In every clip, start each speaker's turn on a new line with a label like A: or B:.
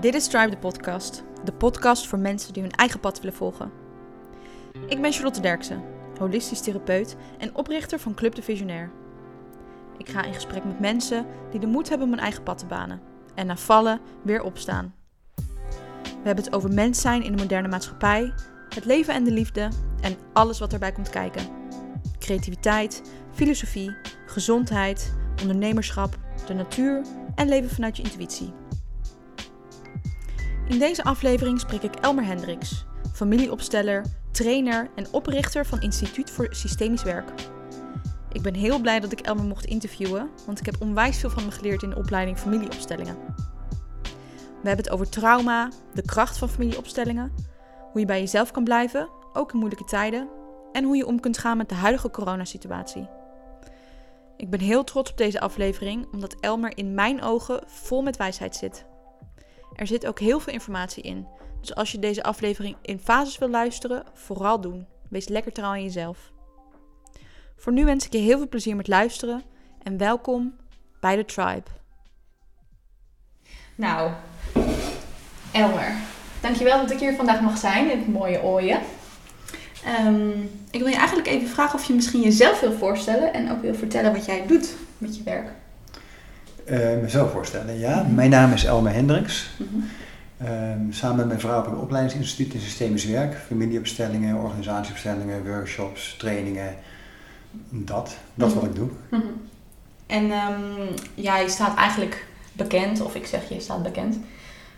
A: Dit is Tribe de podcast. De podcast voor mensen die hun eigen pad willen volgen. Ik ben Charlotte Derksen, holistisch therapeut en oprichter van Club de Visionair. Ik ga in gesprek met mensen die de moed hebben om hun eigen pad te banen. En na vallen weer opstaan. We hebben het over mens zijn in de moderne maatschappij, het leven en de liefde en alles wat erbij komt kijken. Creativiteit, filosofie, gezondheid, ondernemerschap, de natuur en leven vanuit je intuïtie. In deze aflevering spreek ik Elmer Hendricks, familieopsteller, trainer en oprichter van Instituut voor Systemisch Werk. Ik ben heel blij dat ik Elmer mocht interviewen, want ik heb onwijs veel van hem geleerd in de opleiding familieopstellingen. We hebben het over trauma, de kracht van familieopstellingen, hoe je bij jezelf kan blijven, ook in moeilijke tijden, en hoe je om kunt gaan met de huidige coronasituatie. Ik ben heel trots op deze aflevering, omdat Elmer in mijn ogen vol met wijsheid zit. Er zit ook heel veel informatie in, dus als je deze aflevering in fases wil luisteren, vooral doen. Wees lekker trouw aan jezelf. Voor nu wens ik je heel veel plezier met luisteren en welkom bij de Tribe. Nou, Elmer, dankjewel dat ik hier vandaag mag zijn in het mooie Ooien. Ehm, ik wil je eigenlijk even vragen of je misschien jezelf wil voorstellen en ook wil vertellen wat jij doet met je werk.
B: Uh, mezelf voorstellen, ja. Mijn naam is Elmer Hendricks. Um, samen met mijn vrouw heb ik een opleidingsinstituut in systemisch werk. Familieopstellingen, organisatieopstellingen, workshops, trainingen. Dat, dat is wat ik doe.
A: En um, ja, je staat eigenlijk bekend, of ik zeg je staat bekend.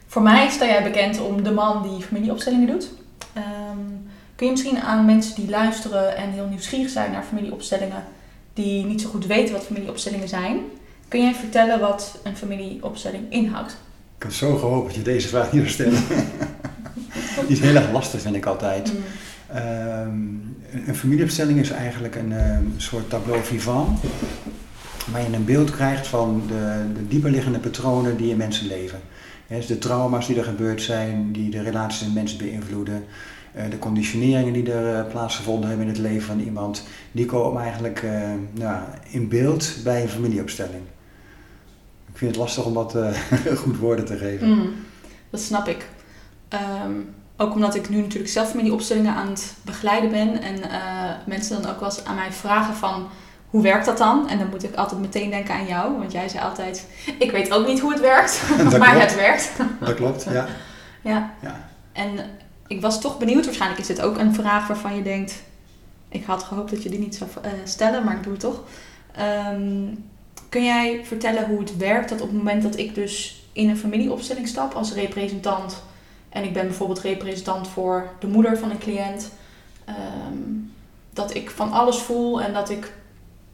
A: Voor mij sta jij bekend om de man die familieopstellingen doet. Um, kun je misschien aan mensen die luisteren en heel nieuwsgierig zijn naar familieopstellingen, die niet zo goed weten wat familieopstellingen zijn, kun jij vertellen wat een familieopstelling inhoudt?
B: Ik had zo gehoopt dat je deze vraag niet zou stellen. die is heel erg lastig, vind ik altijd. Mm. Um, een familieopstelling is eigenlijk een, een soort tableau vivant, waar je een beeld krijgt van de, de dieperliggende patronen die in mensen leven. dus de trauma's die er gebeurd zijn, die de relaties in mensen beïnvloeden, uh, de conditioneringen die er uh, plaatsgevonden hebben in het leven van iemand, die komen eigenlijk uh, nou, in beeld bij een familieopstelling. Ik vind het lastig om dat goed woorden te geven.
A: Mm, dat snap ik. Um, ook omdat ik nu natuurlijk zelf familieopstellingen aan het begeleiden ben en mensen dan ook wel eens aan mij vragen van hoe werkt dat dan? En dan moet ik altijd meteen denken aan jou, want jij zei altijd: Ik weet ook niet hoe het werkt, maar
B: klopt.
A: het werkt.
B: Dat klopt, ja.
A: ja.
B: ja.
A: En ik was toch benieuwd, waarschijnlijk is dit ook een vraag waarvan je denkt: Ik had gehoopt dat je die niet zou uh, stellen, maar ik doe het toch. Um, kun jij vertellen hoe het werkt dat op het moment dat ik dus in een familieopstelling stap als representant, en ik ben bijvoorbeeld representant voor de moeder van een cliënt, um, dat ik van alles voel en dat ik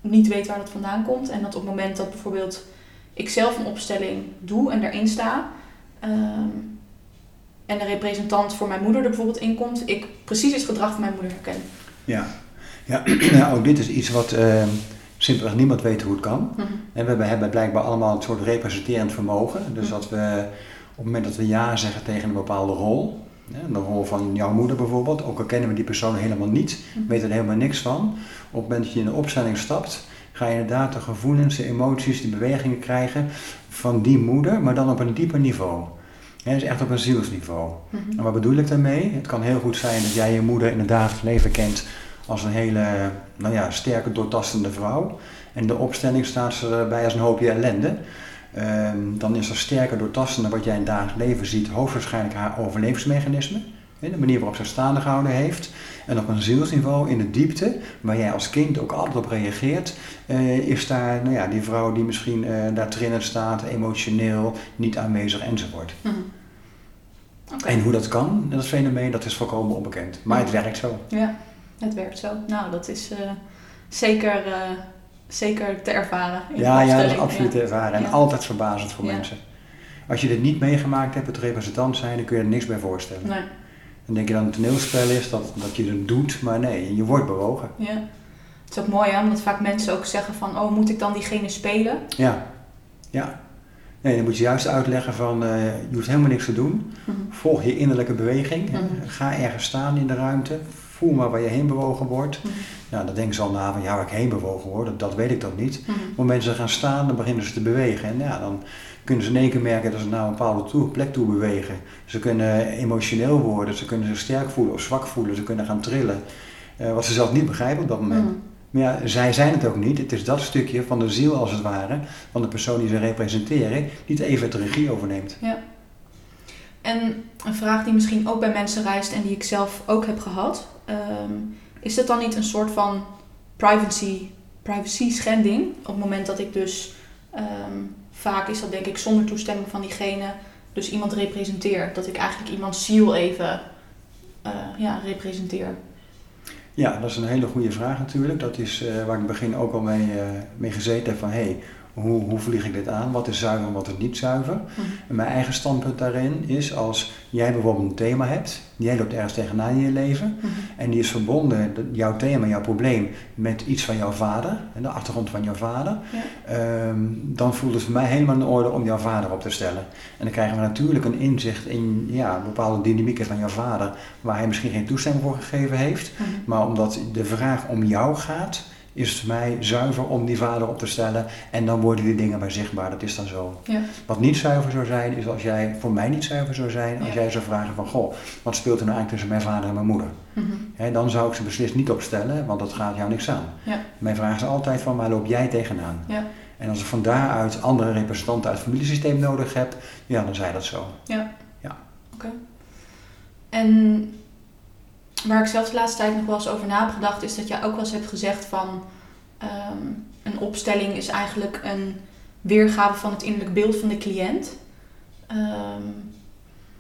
A: niet weet waar dat vandaan komt. En dat op het moment dat bijvoorbeeld ik zelf een opstelling doe en daarin sta. Um, en de representant voor mijn moeder er bijvoorbeeld in komt, ik precies het gedrag van mijn moeder herken.
B: Ja, ja. ja ook dit is iets wat uh, simpelweg niemand weet hoe het kan. Mm -hmm. En we hebben blijkbaar allemaal een soort representerend vermogen. Dus dat we op het moment dat we ja zeggen tegen een bepaalde rol, de rol van jouw moeder bijvoorbeeld, ook al kennen we die persoon helemaal niet, weten er helemaal niks van. Op het moment dat je in een opstelling stapt, ga je inderdaad de gevoelens, de emoties, de bewegingen krijgen van die moeder, maar dan op een dieper niveau. Dus echt op een zielsniveau. Mm -hmm. En wat bedoel ik daarmee? Het kan heel goed zijn dat jij je moeder in het dagelijks leven kent als een hele nou ja, sterke, doortastende vrouw. En de opstelling staat ze erbij als een hoopje ellende. Um, dan is er sterker doortastende wat jij in het dagelijks leven ziet, hoogstwaarschijnlijk haar overlevingsmechanisme. De manier waarop ze staande gehouden heeft. En op een zielsniveau, in de diepte, waar jij als kind ook altijd op reageert, uh, is daar nou ja, die vrouw die misschien uh, daar trillend staat, emotioneel, niet aanwezig enzovoort. Mm okay. En hoe dat kan, dat fenomeen, dat is volkomen onbekend. Maar het werkt zo.
A: Ja, het werkt zo. Nou, dat is uh, zeker zeker te ervaren.
B: Ja, ja, dat is absoluut te ervaren. En ja. altijd verbazend voor ja. mensen. Als je dit niet meegemaakt hebt, het representant zijn, dan kun je er niks bij voorstellen.
A: Nee.
B: Dan denk je dat het een toneelspel is, dat, dat je het doet, maar nee, je wordt bewogen.
A: Ja. Het is ook mooi, hè, omdat vaak mensen ook zeggen van, oh, moet ik dan diegene spelen?
B: Ja, ja. Nee, dan moet je juist uitleggen van, uh, je hoeft helemaal niks te doen.
A: Mhm.
B: Volg je innerlijke beweging. Mm -hmm. Ga ergens staan in de ruimte. Voel maar waar je heen bewogen wordt. Ja, dan denken ze al na van ja, waar ik heen bewogen word, dat, dat weet ik toch niet. Op het moment dat ze gaan staan, dan beginnen ze te bewegen. En ja, dan kunnen ze in één keer merken dat ze naar een bepaalde toe, plek toe bewegen. Ze kunnen emotioneel worden, ze kunnen zich sterk voelen of zwak voelen, ze kunnen gaan trillen. Eh, wat ze zelf niet begrijpen op dat moment.
A: Mhm.
B: Maar ja, zij zijn het ook niet. Het is dat stukje van de ziel als het ware, van de persoon die ze representeren, die het even de regie overneemt.
A: Ja. En een vraag die misschien ook bij mensen reist en die ik zelf ook heb gehad. ehm, is dat dan niet een soort van privacy, privacy schending? Op het moment dat ik dus ehm, vaak is dat denk ik zonder toestemming van diegene dus iemand representeer. Dat ik eigenlijk iemands ziel even eh, ja, representeer.
B: Ja, dat is een hele goede vraag natuurlijk. Dat is eh, waar ik in het begin ook al mee, eh, mee gezeten heb van hey, hoe, hoe vlieg ik dit aan? Wat is zuiver en wat is niet zuiver?
A: Mhm.
B: En mijn eigen standpunt daarin is als jij bijvoorbeeld een thema hebt, jij loopt ergens tegenaan in je leven
A: Mhm.
B: en die is verbonden, jouw thema, jouw probleem, met iets van jouw vader, en de achtergrond van jouw vader,
A: Ja.
B: ehm, dan voelt het voor mij helemaal in orde om jouw vader op te stellen. En dan krijgen we natuurlijk een inzicht in ja, bepaalde dynamieken van jouw vader, waar hij misschien geen toestemming voor gegeven heeft.
A: Mhm.
B: Maar omdat de vraag om jou gaat, is het voor mij zuiver om die vader op te stellen. En dan worden die dingen maar zichtbaar. Dat is dan zo.
A: Ja.
B: Wat niet zuiver zou zijn, is als jij, voor mij niet zuiver zou zijn, als
A: Ja.
B: jij zou vragen van, goh, wat speelt er nou eigenlijk tussen mijn vader en mijn moeder? Hè, dan zou ik ze beslist niet opstellen, want dat gaat jou niks aan.
A: Ja.
B: Mijn vraag is altijd van, waar loop jij tegenaan?
A: Ja.
B: En als ik van daaruit andere representanten uit het familiesysteem nodig heb, ja, dan zij dat zo.
A: Oké. En waar ik zelf de laatste tijd nog wel eens over na heb gedacht, is dat jij ook wel eens hebt gezegd van ehm, een opstelling is eigenlijk een weergave van het innerlijk beeld van de cliënt. Ehm,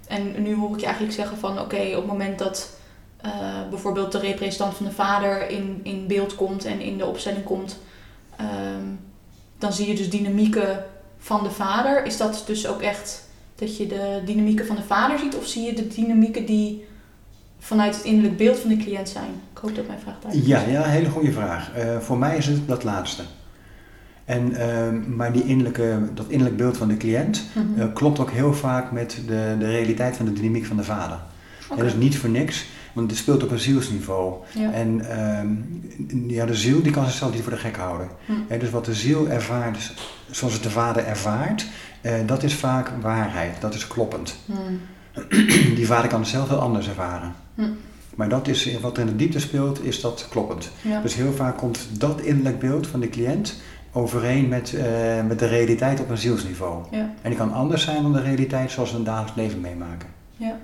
A: en nu hoor ik je eigenlijk zeggen van oké, op het moment dat eh, bijvoorbeeld de representant van de vader in, in beeld komt en in de opstelling komt, ehm, dan zie je dus dynamieken van de vader. Is dat dus ook echt dat je de dynamieken van de vader ziet? Of zie je de dynamieken die vanuit het innerlijk beeld van de cliënt zijn? Ik hoop dat mijn vraag
B: Ja,
A: is.
B: ja, hele goede vraag. Eh, voor mij is het dat laatste. En, ehm, maar die innerlijke, dat innerlijk beeld van de cliënt
A: Mhm.
B: eh, klopt ook heel vaak met de, de realiteit van de dynamiek van de vader.
A: Oké.
B: Dat is niet voor niks, want het speelt op een zielsniveau.
A: Ja.
B: En ehm, ja, de ziel die kan zichzelf niet voor de gek houden.
A: Hm.
B: Dus wat de ziel ervaart, zoals het de vader ervaart, eh, dat is vaak waarheid, dat is kloppend.
A: Hmm.
B: Die vader kan het zelf heel anders ervaren.
A: Hm.
B: Maar dat is, wat er in de diepte speelt, is dat kloppend.
A: Ja.
B: Dus heel vaak komt dat innerlijk beeld van de cliënt overeen met, eh, met de realiteit op een zielsniveau.
A: Ja.
B: En die kan anders zijn dan de realiteit zoals we een dagelijks leven meemaken.
A: Ja.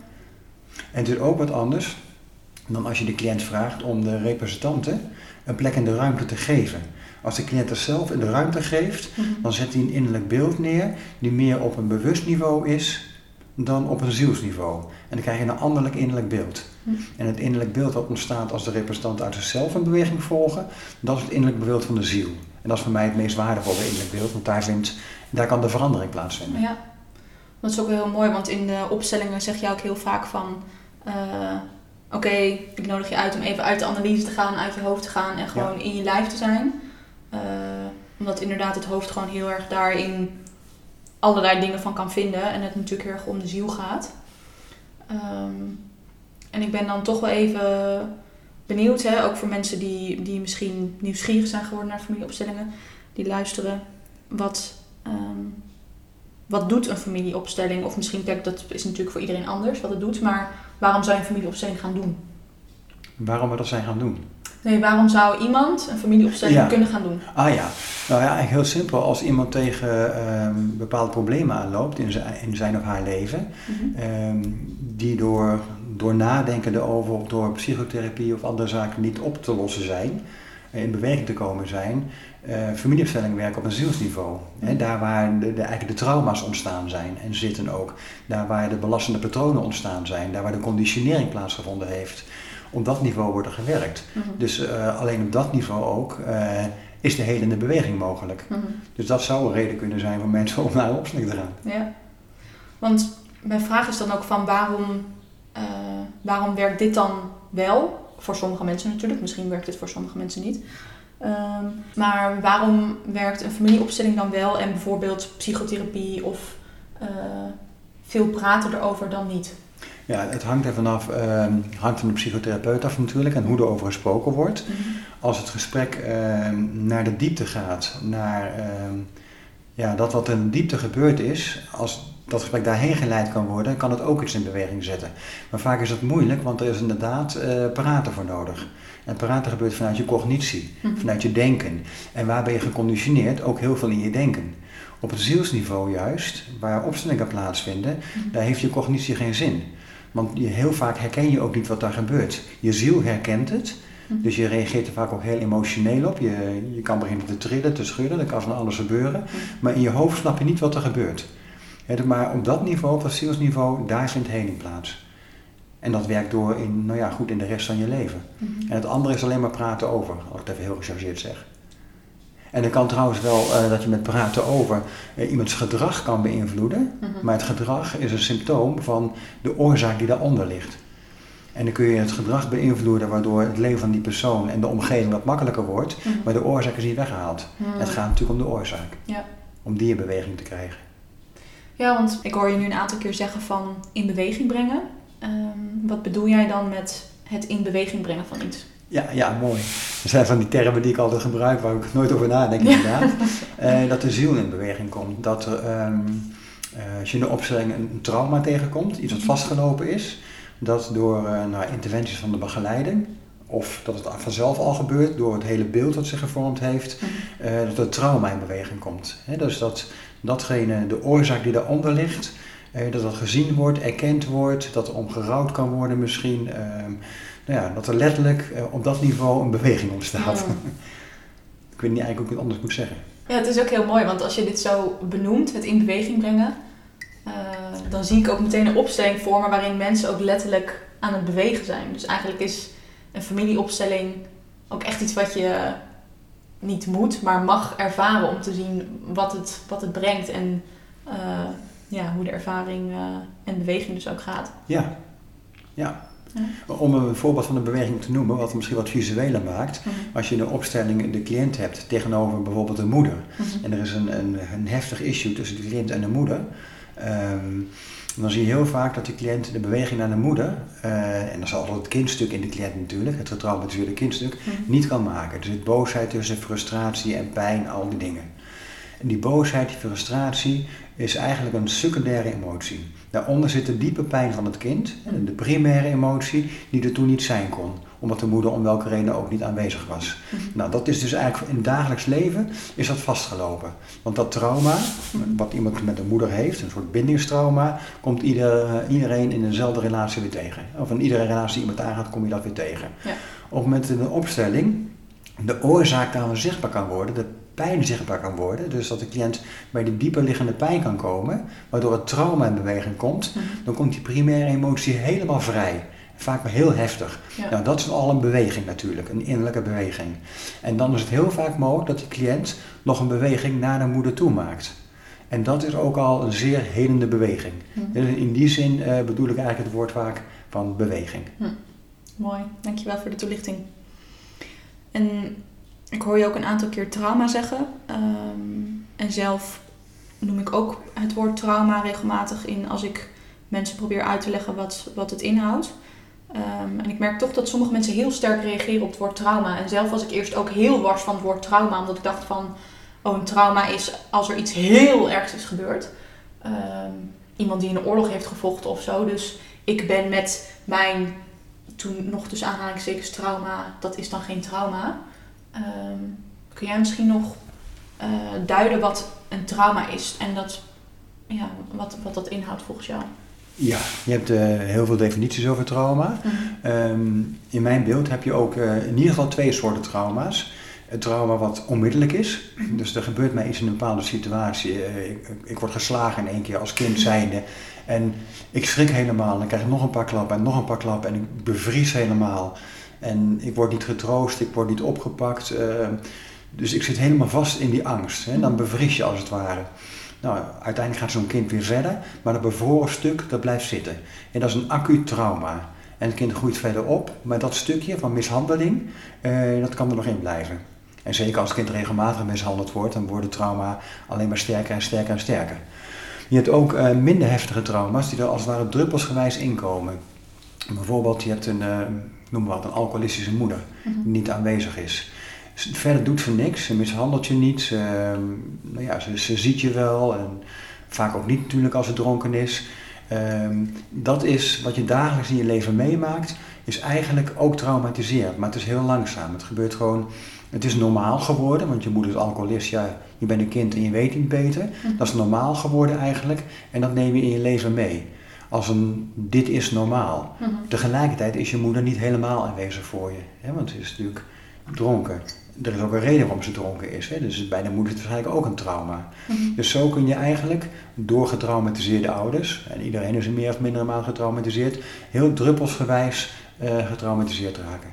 B: En het is ook wat anders dan als je de cliënt vraagt om de representanten een plek in de ruimte te geven. Als de cliënt er zelf in de ruimte geeft,
A: Mhm.
B: dan zet hij een innerlijk beeld neer die meer op een bewust niveau is dan op een zielsniveau. En dan krijg je een anderlijk innerlijk beeld.
A: Hm.
B: En het innerlijk beeld dat ontstaat als de representanten uit zichzelf een beweging volgen, dat is het innerlijk beeld van de ziel. En dat is voor mij het meest waardevolle innerlijk beeld, want daar, vindt, daar kan de verandering plaatsvinden.
A: Ja. Dat is ook heel mooi, want in de opstellingen zeg je ook heel vaak van... eh, Oké, ik nodig je uit om even uit de analyse te gaan, uit je hoofd te gaan en gewoon in je lijf te zijn. Eh, omdat inderdaad het hoofd gewoon heel erg daarin allerlei dingen van kan vinden en het natuurlijk heel erg om de ziel gaat. Ehm, en ik ben dan toch wel even benieuwd, hè, ook voor mensen die, die misschien nieuwsgierig zijn geworden naar familieopstellingen, die luisteren, wat, ehm, wat doet een familieopstelling? Of misschien, kijk, dat is natuurlijk voor iedereen anders wat het doet, maar waarom zou je een familieopstelling gaan doen?
B: Waarom we dat zijn gaan doen?
A: Nee, waarom zou iemand een familieopstelling
B: Ja.
A: kunnen gaan doen?
B: Ah ja, nou ja, eigenlijk heel simpel. Als iemand tegen ehm, bepaalde problemen aanloopt in zijn, in zijn of haar leven,
A: Mhm.
B: ehm, die door, door nadenken erover of door psychotherapie of andere zaken niet op te lossen zijn, eh, in beweging te komen zijn, eh familieopstelling werken op een zielsniveau. Hè, daar waar de, de, eigenlijk de trauma's ontstaan zijn en zitten ook. Daar waar de belastende patronen ontstaan zijn, daar waar de conditionering plaatsgevonden heeft. Op dat niveau wordt er gewerkt.
A: Mhm.
B: Dus eh, alleen op dat niveau ook eh, is de helende beweging mogelijk.
A: Mhm.
B: Dus dat zou een reden kunnen zijn voor mensen om naar een opstelling te gaan.
A: Ja. Want mijn vraag is dan ook van waarom, eh, waarom werkt dit dan wel? Voor sommige mensen natuurlijk, misschien werkt het voor sommige mensen niet. Ehm, maar waarom werkt een familieopstelling dan wel en bijvoorbeeld psychotherapie of veel praten erover dan niet?
B: Ja, het hangt er vanaf, uh, hangt van de psychotherapeut af natuurlijk en hoe er over gesproken wordt. Mhm. Als het gesprek ehm, naar de diepte gaat, naar ehm, ja, dat wat in de diepte gebeurd is, als dat gesprek daarheen geleid kan worden, kan het ook iets in beweging zetten. Maar vaak is het moeilijk, want er is inderdaad uh, praten voor nodig. En praten gebeurt vanuit je cognitie, mhm. vanuit je denken. En waar ben je geconditioneerd? Ook heel veel in je denken. Op het zielsniveau juist, waar opstellingen plaatsvinden, mhm. daar heeft je cognitie geen zin. Want je, heel vaak herken je ook niet wat daar gebeurt. Je ziel herkent het, mhm. dus je reageert er vaak ook heel emotioneel op. Je, je kan beginnen te trillen, te schudden, er kan van alles gebeuren. Mhm. Maar in je hoofd snap je niet wat er gebeurt. maar op dat niveau, op dat zielsniveau, daar vindt heling plaats. En dat werkt door in, nou ja, goed in de rest van je leven. En het andere is alleen maar praten over, als ik het even heel gechargeerd zeg. En dan kan trouwens wel uh, dat je met praten over uh, iemands gedrag kan beïnvloeden. Mhm. Maar het gedrag is een symptoom van de oorzaak die daaronder ligt. En dan kun je het gedrag beïnvloeden waardoor het leven van die persoon en de omgeving wat makkelijker wordt. Mhm. Maar de oorzaak is niet weggehaald. Mhm. Het gaat natuurlijk om de oorzaak. Ja. Om die in beweging te krijgen.
A: Ja, want ik hoor je nu een aantal keer zeggen van in beweging brengen. Um, wat bedoel jij dan met het in beweging brengen van iets?
B: Ja, ja, mooi. Er zijn van die termen die ik altijd gebruik, waar ik nooit over nadenk inderdaad. uh, dat de ziel in beweging komt. Dat er, ehm, eh, als je in de opstelling een trauma tegenkomt, iets wat mhm. vastgelopen is, dat door uh, nou, interventies van de begeleiding, of dat het vanzelf al gebeurt door het hele beeld dat zich gevormd heeft, mhm. dat er trauma in beweging komt. dus dat datgene, de oorzaak die daaronder ligt, dat dat gezien wordt, erkend wordt, dat er om gerouwd kan worden misschien. Ehm, nou ja, dat er letterlijk eh, op dat niveau een beweging ontstaat. ik weet niet eigenlijk hoe ik het anders moet zeggen.
A: Ja, het is ook heel mooi, want als je dit zo benoemt, het in beweging brengen, uh, dan zie ik ook meteen een opstelling voor me waarin mensen ook letterlijk aan het bewegen zijn. Dus eigenlijk is een familieopstelling ook echt iets wat je niet moet, maar mag ervaren om te zien wat het, wat het brengt en uh, ja, hoe de ervaring uh, en beweging dus ook gaat.
B: Ja, ja. Om een voorbeeld van een beweging te noemen, wat misschien wat visueler maakt. Als je in de opstelling de cliënt hebt tegenover bijvoorbeeld een moeder. En er is een, een, een, heftig issue tussen de cliënt en de moeder. Ehm, dan zie je heel vaak dat de cliënt de beweging naar de moeder, uh, en dat is altijd het kindstuk in de cliënt natuurlijk, het getraumatiseerde kindstuk, mm niet kan maken. Er zit boosheid tussen, frustratie en pijn, al die dingen. En die boosheid, die frustratie, is eigenlijk een secundaire emotie. Daaronder zit de diepe pijn van het kind, de primaire emotie, die er toen niet zijn kon, omdat de moeder om welke reden ook niet aanwezig was. Mhm. Nou, dat is dus eigenlijk in het dagelijks leven is dat vastgelopen. Want dat trauma, wat iemand met een moeder heeft, een soort bindingstrauma, komt ieder, iedereen in dezelfde relatie weer tegen. Of in iedere relatie die iemand aangaat, kom je dat weer tegen. Ja. Op het moment in een opstelling de oorzaak daarvan zichtbaar kan worden, de pijn zichtbaar kan worden. Dus dat de cliënt bij de dieper liggende pijn kan komen, waardoor het trauma in beweging komt. Mhm. Dan komt die primaire emotie helemaal vrij. Vaak maar heel heftig. Nou, dat is al een beweging natuurlijk, een innerlijke beweging. En dan is het heel vaak mogelijk dat de cliënt nog een beweging naar de moeder toe maakt. En dat is ook al een zeer helende beweging. Mhm. Dus in die zin eh, bedoel ik eigenlijk het woord vaak van beweging. Hm.
A: Mooi, dankjewel voor de toelichting. En ik hoor je ook een aantal keer trauma zeggen. Ehm, en zelf noem ik ook het woord trauma regelmatig in als ik mensen probeer uit te leggen wat, wat het inhoudt. Ehm, en ik merk toch dat sommige mensen heel sterk reageren op het woord trauma. En zelf was ik eerst ook heel wars van het woord trauma, omdat ik dacht van, oh een trauma is als er iets heel ergs is gebeurd. Ehm, iemand die in een oorlog heeft gevochten of zo. Dus ik ben met mijn, toen nog dus aanhalingstekens trauma, dat is dan geen trauma. Ehm, kun jij misschien nog uh, duiden wat een trauma is en dat, ja, wat, wat dat inhoudt volgens jou?
B: Ja, je hebt uh, heel veel definities over trauma. Mhm. Ehm, in mijn beeld heb je ook uh, in ieder geval twee soorten trauma's. Het trauma wat onmiddellijk is. Dus er gebeurt mij iets in een bepaalde situatie. Ik, ik, word geslagen in één keer als kind zijnde. En ik schrik helemaal. Dan krijg ik nog een paar klappen en nog een paar klappen. En ik bevries helemaal. En ik word niet getroost, ik word niet opgepakt. Uh, dus ik zit helemaal vast in die angst. Hè? Dan bevries je als het ware. Nou, uiteindelijk gaat zo'n kind weer verder, maar dat bevroren stuk dat blijft zitten. En dat is een acuut trauma. En het kind groeit verder op, maar dat stukje van mishandeling, uh, dat kan er nog in blijven. En zeker als het kind regelmatig mishandeld wordt, dan wordt het trauma alleen maar sterker en sterker en sterker. Je hebt ook uh, minder heftige trauma's die er als het ware druppelsgewijs inkomen. Bijvoorbeeld, je hebt een, noem maar wat, een alcoholistische moeder die niet aanwezig is. Verder doet ze niks, ze mishandelt je niet, ze, nou ja, ze, ze ziet je wel en vaak ook niet natuurlijk als ze dronken is. Um, dat is wat je dagelijks in je leven meemaakt, is eigenlijk ook traumatiserend, maar het is heel langzaam. Het gebeurt gewoon, het is normaal geworden, want je moeder is alcoholist, ja, je bent een kind en je weet niet beter. Mhm. Dat is normaal geworden eigenlijk en dat neem je in je leven mee. Als een, dit is normaal. Mhm. Tegelijkertijd is je moeder niet helemaal aanwezig voor je, hè, want ze is natuurlijk dronken er is ook een reden waarom ze dronken is. Hè? Dus bij de moeder is het waarschijnlijk ook een trauma. Mhm. Dus zo kun je eigenlijk door getraumatiseerde ouders, en iedereen is er meer of minder mate getraumatiseerd, heel druppelsgewijs uh, getraumatiseerd raken.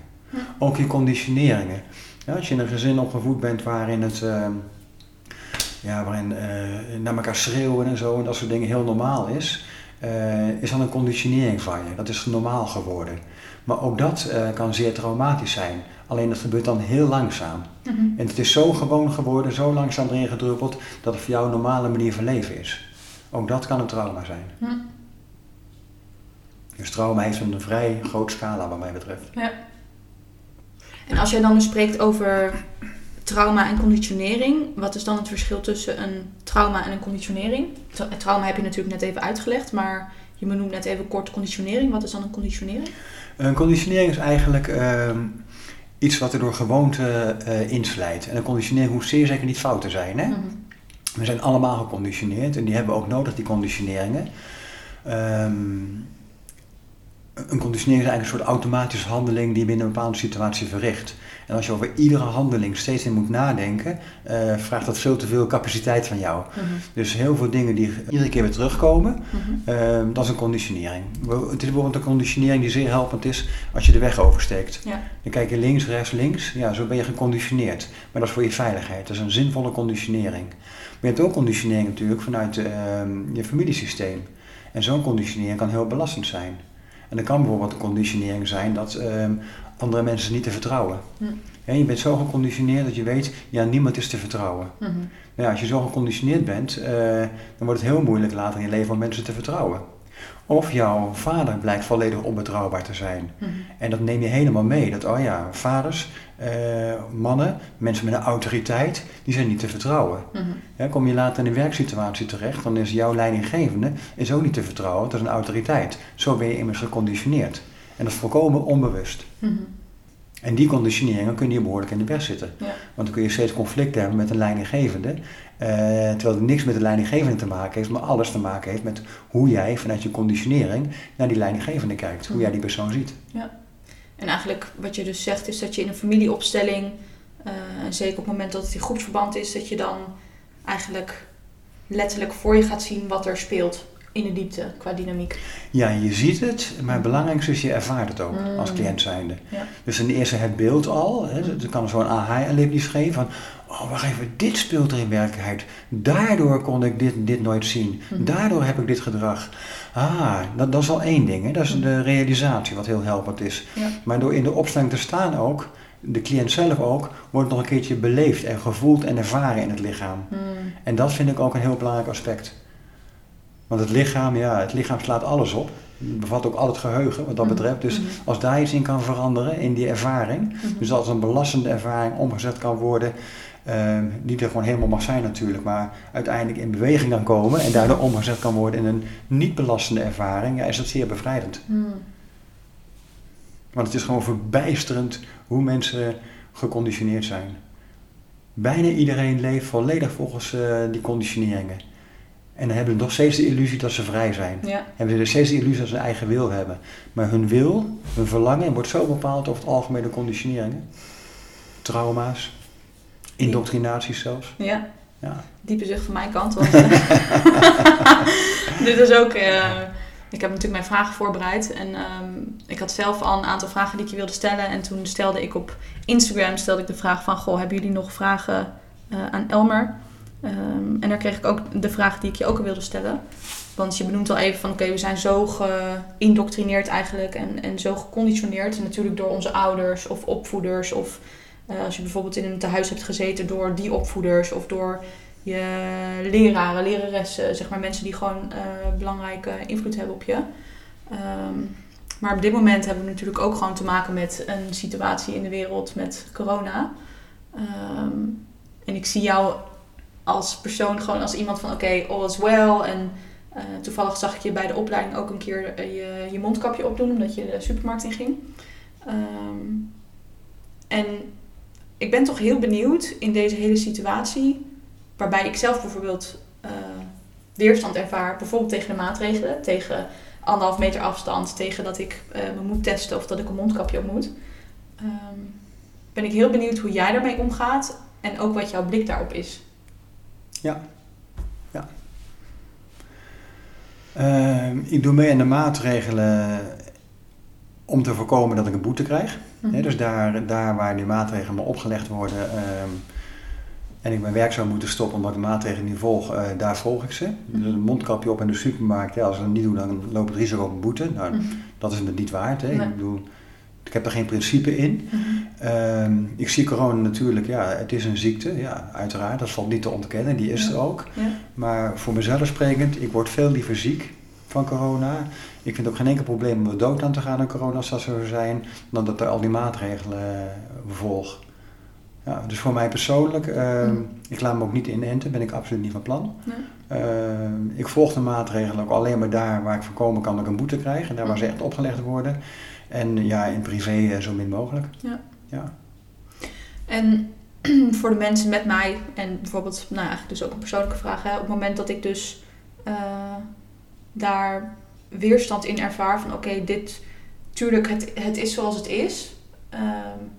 B: Ook je conditioneringen. Ja, als je in een gezin opgevoed bent waarin het. Uh, ja, waarin uh, naar elkaar schreeuwen en zo en dat soort dingen heel normaal is, uh, is dan een conditionering van je. Dat is normaal geworden. Maar ook dat kan zeer traumatisch zijn. Alleen dat gebeurt dan heel langzaam. Mhm. En het is zo gewoon geworden, zo langzaam erin gedruppeld, dat het voor jou een normale manier van leven is. Ook dat kan een trauma zijn. Mhm. Dus trauma heeft een vrij groot scala wat mij betreft. Ja.
A: En als jij dan dus spreekt over trauma en conditionering, wat is dan het verschil tussen een trauma en een conditionering? Trauma heb je natuurlijk net even uitgelegd, maar je benoemt net even kort conditionering. Wat is dan een conditionering?
B: Een conditionering is eigenlijk ehm, iets wat er door gewoonte uh, inslijt. En een conditionering hoeft zeer zeker niet fout te zijn. Hè? Mhm. We zijn allemaal geconditioneerd en die hebben ook nodig, die conditioneringen. Um, een conditionering is eigenlijk een soort automatische handeling die je binnen een bepaalde situatie verricht. En als je over iedere handeling steeds in moet nadenken, uh, vraagt dat veel te veel capaciteit van jou. Mhm. Dus heel veel dingen die iedere keer weer terugkomen, mhm. Ehm, dat is een conditionering. Het is bijvoorbeeld een conditionering die zeer helpend is als je de weg oversteekt. Ja. Dan kijk je links, rechts, links. Ja, zo ben je geconditioneerd. Maar dat is voor je veiligheid. Dat is een zinvolle conditionering. Maar je hebt ook conditionering natuurlijk vanuit uh, je familiesysteem. En zo'n conditionering kan heel belastend zijn. En dat kan bijvoorbeeld een conditionering zijn dat uh, andere mensen niet te vertrouwen. Hm. je bent zo geconditioneerd dat je weet, ja, niemand is te vertrouwen. Nou ja, als je zo geconditioneerd bent, uh, dan wordt het heel moeilijk later in je leven om mensen te vertrouwen. Of jouw vader blijkt volledig onbetrouwbaar te zijn. En dat neem je helemaal mee. Dat, oh ja, vaders, uh, mannen, mensen met een autoriteit, die zijn niet te vertrouwen. Kom je later in een werksituatie terecht, dan is jouw leidinggevende is ook niet te vertrouwen. Dat is een autoriteit. Zo ben je immers geconditioneerd. En dat is volkomen onbewust. Mhm. En die conditioneringen kunnen je behoorlijk in de weg zitten. Want dan kun je steeds conflicten hebben met een leidinggevende. Uh, terwijl het niks met de leidinggevende te maken heeft, maar alles te maken heeft met hoe jij vanuit je conditionering naar die leidinggevende kijkt. Hoe jij die persoon ziet.
A: Ja. En eigenlijk wat je dus zegt is dat je in een familieopstelling, uh, en zeker op het moment dat het in groepsverband is, dat je dan eigenlijk letterlijk voor je gaat zien wat er speelt in de diepte qua dynamiek.
B: Ja, je ziet het, maar het belangrijkste is je ervaart het ook mm. als cliënt zijnde. Ja. Dus ten eerste het beeld al, hè, er kan zo'n aha-erlebnis geven van, oh wacht even, dit speelt er in werkelijkheid. Daardoor kon ik dit, dit nooit zien. Mm. Daardoor heb ik dit gedrag. Ah, dat, dat is al één ding, hè. dat is mm. de realisatie wat heel helpend is. Ja. Maar door in de opstelling te staan ook, de cliënt zelf ook, wordt nog een keertje beleefd en gevoeld en ervaren in het lichaam. En dat vind ik ook een heel belangrijk aspect. Want het lichaam, ja, het lichaam slaat alles op. Het bevat ook al het geheugen wat dat mhm. betreft. Dus mhm. als daar iets in kan veranderen, in die ervaring, mhm. dus als een belastende ervaring omgezet kan worden, uh, die er gewoon helemaal mag zijn natuurlijk, maar uiteindelijk in beweging kan komen en daardoor omgezet kan worden in een niet belastende ervaring, ja, is dat zeer bevrijdend. Want het is gewoon verbijsterend hoe mensen geconditioneerd zijn. Bijna iedereen leeft volledig volgens uh, die conditioneringen. En dan hebben ze nog steeds de illusie dat ze vrij zijn. Ja. Hebben ze steeds de illusie dat ze een eigen wil hebben. Maar hun wil, hun verlangen, wordt zo bepaald over het algemeen door conditioneringen. Trauma's, indoctrinaties zelfs.
A: Ja. ja. Diepe zucht van mijn kant. Want, dit is ook... Uh, ik heb natuurlijk mijn vragen voorbereid. En um, ik had zelf al een aantal vragen die ik je wilde stellen. En toen stelde ik op Instagram stelde ik de vraag van... Goh, hebben jullie nog vragen uh, aan Elmer? Um, en daar kreeg ik ook de vraag die ik je ook wilde stellen. Want je benoemt al even van oké, we zijn zo geïndoctrineerd eigenlijk en, en zo geconditioneerd. Natuurlijk door onze ouders of opvoeders. Of uh, als je bijvoorbeeld in een tehuis hebt gezeten door die opvoeders of door je leraren, leraressen, zeg maar mensen die gewoon uh, belangrijke invloed hebben op je. Ehm, maar op dit moment hebben we natuurlijk ook gewoon te maken met een situatie in de wereld met corona. Ehm, en ik zie jou als persoon gewoon als iemand van oké, all is well. En uh, toevallig zag ik je bij de opleiding ook een keer uh, je, je mondkapje opdoen omdat je de supermarkt in ging. Um, en ik ben toch heel benieuwd in deze hele situatie, waarbij ik zelf bijvoorbeeld uh, weerstand ervaar, bijvoorbeeld tegen de maatregelen, tegen anderhalf meter afstand, tegen dat ik me moet testen of dat ik een mondkapje op moet. Um, ben ik heel benieuwd hoe jij daarmee omgaat en ook wat jouw blik daarop is.
B: Ja, ja. Uh, ik doe mee aan de maatregelen om te voorkomen dat ik een boete krijg. Mm dus daar, daar waar die maatregelen me opgelegd worden uh, en ik mijn werk zou moeten stoppen omdat ik de maatregelen niet volg, uh, daar volg ik ze. Mm Dus een mondkapje op in de supermarkt, ja, als ik dat niet doe, dan loop ik het risico op een boete. Nou, mhm. dat is het niet waard. Hè. Nee. Ik bedoel, ik heb er geen principe in. Mhm. Ehm, ik zie corona natuurlijk, ja, het is een ziekte, ja, uiteraard. Dat valt niet te ontkennen, die is er ook. Ja. Maar voor mezelf sprekend, ik word veel liever ziek van corona. Ik vind ook geen enkel probleem om er dood aan te gaan aan corona als dat zo zijn, dan dat er al die maatregelen uh, volg. Ja, dus voor mij persoonlijk, ehm, mhm. ik laat me ook niet inenten, ben ik absoluut niet van plan. Nee. Ehm, ik volg de maatregelen ook alleen maar daar waar ik voorkomen kan dat ik een boete krijg en daar waar ze mhm. echt opgelegd worden. En ja, in privé eh, zo min mogelijk. Ja. ja.
A: En voor de mensen met mij, en bijvoorbeeld, nou eigenlijk dus ook een persoonlijke vraag, hè, op het moment dat ik dus uh, daar weerstand in ervaar van oké, dit, tuurlijk, het, het is zoals het is, uh,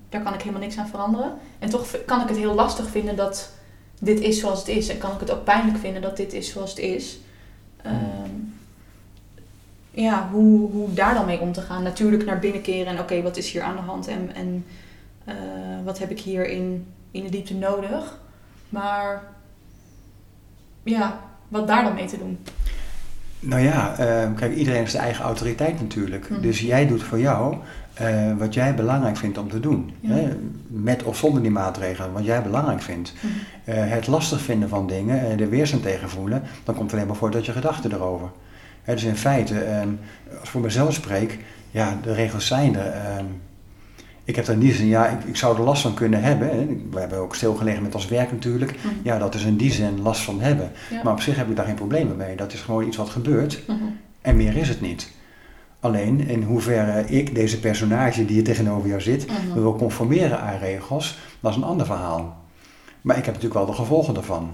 A: daar kan ik helemaal niks aan veranderen. En toch kan ik het heel lastig vinden dat dit is zoals het is. En kan ik het ook pijnlijk vinden dat dit is zoals het is. Uh, ja, hoe, hoe daar dan mee om te gaan. Natuurlijk naar binnen keren en oké, wat is hier aan de hand en, en uh, wat heb ik hier in, in de diepte nodig. Maar ja, wat daar dan mee te doen.
B: Nou ja, uh, kijk, iedereen heeft zijn eigen autoriteit natuurlijk. Mhm. Dus jij doet voor jou uh, wat jij belangrijk vindt om te doen. Hè? Met of zonder die maatregelen, wat jij belangrijk vindt. Mm het lastig vinden van dingen, de weerstand tegen voelen, dan komt alleen maar voor dat je gedachten erover dus in feite, ehm, als ik voor mezelf spreek, ja, de regels zijn er. Ehm, ik heb er niet zin, ja, ik, ik, zou er last van kunnen hebben. Hè. We hebben ook stilgelegen met ons werk natuurlijk. Mhm. Ja, dat is in die zin last van hebben. Maar op zich heb ik daar geen problemen mee. Dat is gewoon iets wat gebeurt. Mhm. En meer is het niet. Alleen in hoeverre ik, deze personage die hier tegenover jou zit, mm wil conformeren aan regels, dat is een ander verhaal. Maar ik heb natuurlijk wel de gevolgen daarvan.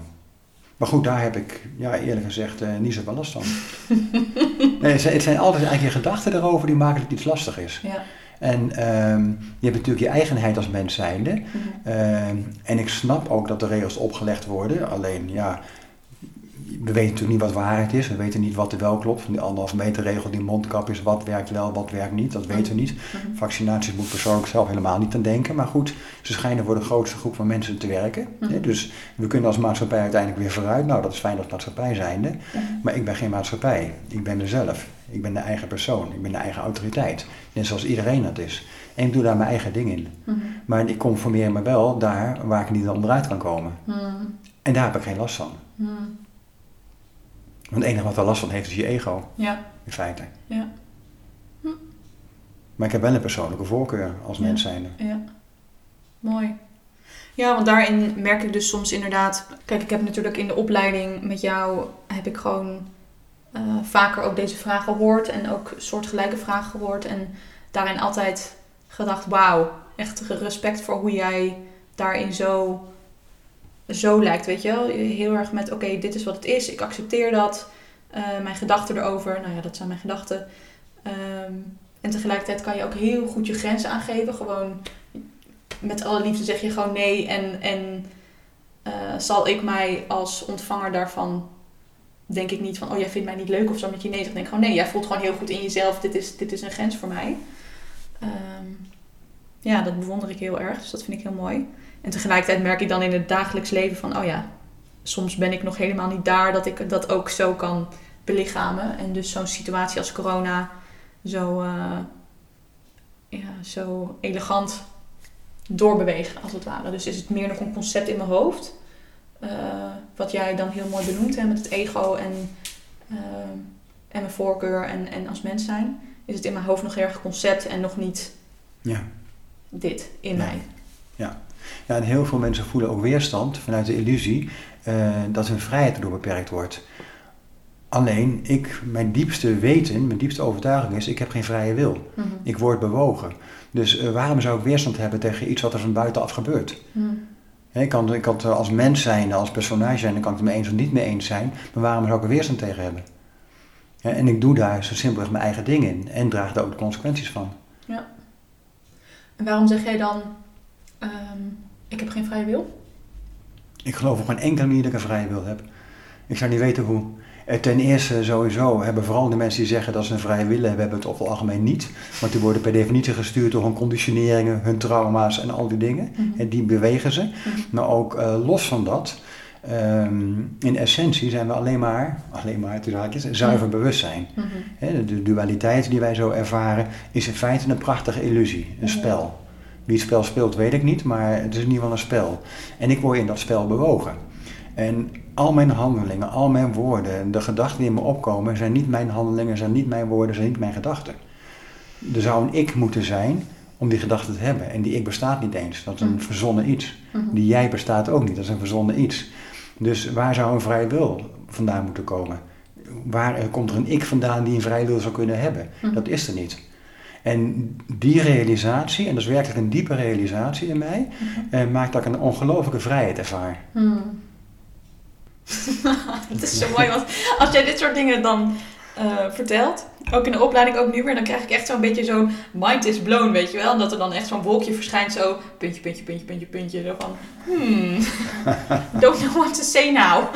B: Maar goed, daar heb ik ja, eerlijk gezegd uh, niet zoveel last van. nee, het, zijn, altijd eigenlijk je gedachten erover die maken dat het iets lastig is. Ja. En um, je hebt natuurlijk je eigenheid als mens zijnde. Mm en ik snap ook dat de regels opgelegd worden. Alleen ja, we weten natuurlijk niet wat waarheid is. We weten niet wat er wel klopt. Die anderhalf meter regel, die mondkapjes, wat werkt wel, wat werkt niet. Dat weten we niet. Mhm. Vaccinaties moet persoonlijk zelf helemaal niet aan denken. Maar goed, ze schijnen voor de grootste groep van mensen te werken. Mhm. Dus we kunnen als maatschappij uiteindelijk weer vooruit. Nou, dat is fijn als maatschappij zijnde. Mhm. Maar ik ben geen maatschappij. Ik ben er zelf. Ik ben de eigen persoon. Ik ben de eigen autoriteit. Net zoals iedereen dat is. En ik doe daar mijn eigen ding in. Maar ik conformeer me wel daar waar ik niet onderuit kan komen. En daar heb ik geen last van. Want het enige wat er last van heeft is je ego. Ja. In feite. Ja. Hm. Maar ik heb wel een persoonlijke voorkeur als mens zijnde.
A: Ja. Mooi. Ja, want daarin merk ik dus soms inderdaad... Kijk, ik heb natuurlijk in de opleiding met jou... heb ik gewoon uh, vaker ook deze vragen gehoord. En ook soortgelijke vragen gehoord. En daarin altijd gedacht... Wauw, echt respect voor hoe jij daarin zo zo lijkt, weet je wel. Heel erg met, oké, dit is wat het is, ik accepteer dat. Uh, mijn gedachten erover, nou ja, dat zijn mijn gedachten. Um, en tegelijkertijd kan je ook heel goed je grenzen aangeven. Gewoon met alle liefde zeg je gewoon nee. En, en uh, zal ik mij als ontvanger daarvan, denk ik niet van, oh jij vindt mij niet leuk of zo met je nee zegt. Denk gewoon nee, jij voelt gewoon heel goed in jezelf, dit is, dit is een grens voor mij. Um, ja, dat bewonder ik heel erg, dus dat vind ik heel mooi. En tegelijkertijd merk ik dan in het dagelijks leven van, oh ja, soms ben ik nog helemaal niet daar dat ik dat ook zo kan belichamen. En dus zo'n situatie als corona zo, uh, ja, zo elegant doorbewegen, als het ware. Dus is het meer nog een concept in mijn hoofd. eh, wat jij dan heel mooi benoemt hè, met het ego en, eh, en mijn voorkeur en, en als mens zijn, is het in mijn hoofd nog heel erg concept en nog niet
B: Ja.
A: dit in mij.
B: Ja, en heel veel mensen voelen ook weerstand vanuit de illusie eh, dat hun vrijheid erdoor beperkt wordt. Alleen, ik, mijn diepste weten, mijn diepste overtuiging is, ik heb geen vrije wil.
A: Mhm.
B: Ik word bewogen. Dus eh, waarom zou ik weerstand hebben tegen iets wat er van buitenaf gebeurt?
A: Mhm.
B: Ik kan, ik kan het als mens zijn, als personage zijn, dan kan ik het me eens of niet mee eens zijn. Maar waarom zou ik er weerstand tegen hebben? En ik doe daar zo simpelweg mijn eigen dingen in en draag daar ook de consequenties van.
A: En waarom zeg jij dan, ehm, ik heb geen vrije wil?
B: Ik geloof op geen enkele manier dat ik een vrije wil heb. Ik zou niet weten hoe. Eh, Ten eerste sowieso hebben vooral de mensen die zeggen dat ze een vrije wil hebben, hebben het over het algemeen niet. Want die worden per definitie gestuurd door hun conditioneringen, hun trauma's en al die dingen.
A: Mhm.
B: En die bewegen ze.
A: Mhm.
B: Maar ook eh, los van dat, ehm, in essentie zijn we alleen maar, alleen maar haakjes, zuiver bewustzijn.
A: Mhm.
B: De dualiteit die wij zo ervaren is in feite een prachtige illusie, een
A: Mhm.
B: spel. Wie het spel speelt weet ik niet, maar het is in ieder geval een spel. En ik word in dat spel bewogen. En al mijn handelingen, al mijn woorden, de gedachten die in me opkomen, zijn niet mijn handelingen, zijn niet mijn woorden, zijn niet mijn gedachten. Er zou een ik moeten zijn om die gedachten te hebben. En die ik bestaat niet eens. Dat is een
A: Mhm.
B: verzonnen iets.
A: Mhm.
B: Die jij bestaat ook niet, dat is een verzonnen iets. Dus waar zou een vrije wil vandaan moeten komen? Waar eh, komt er een ik vandaan die een vrije wil zou kunnen hebben?
A: Mhm.
B: Dat is er niet. En die realisatie, en dat is werkelijk een diepe realisatie in mij,
A: Mhm.
B: eh, maakt dat ik een ongelofelijke vrijheid ervaar.
A: Hmm. Het is zo mooi, want als jij dit soort dingen dan eh, vertelt, ook in de opleiding, ook nu weer, dan krijg ik echt zo'n beetje zo'n mind is blown, weet je wel? En dat er dan echt zo'n wolkje verschijnt, zo puntje, puntje, puntje, puntje, puntje, zo van, hmm, don't know what to say now.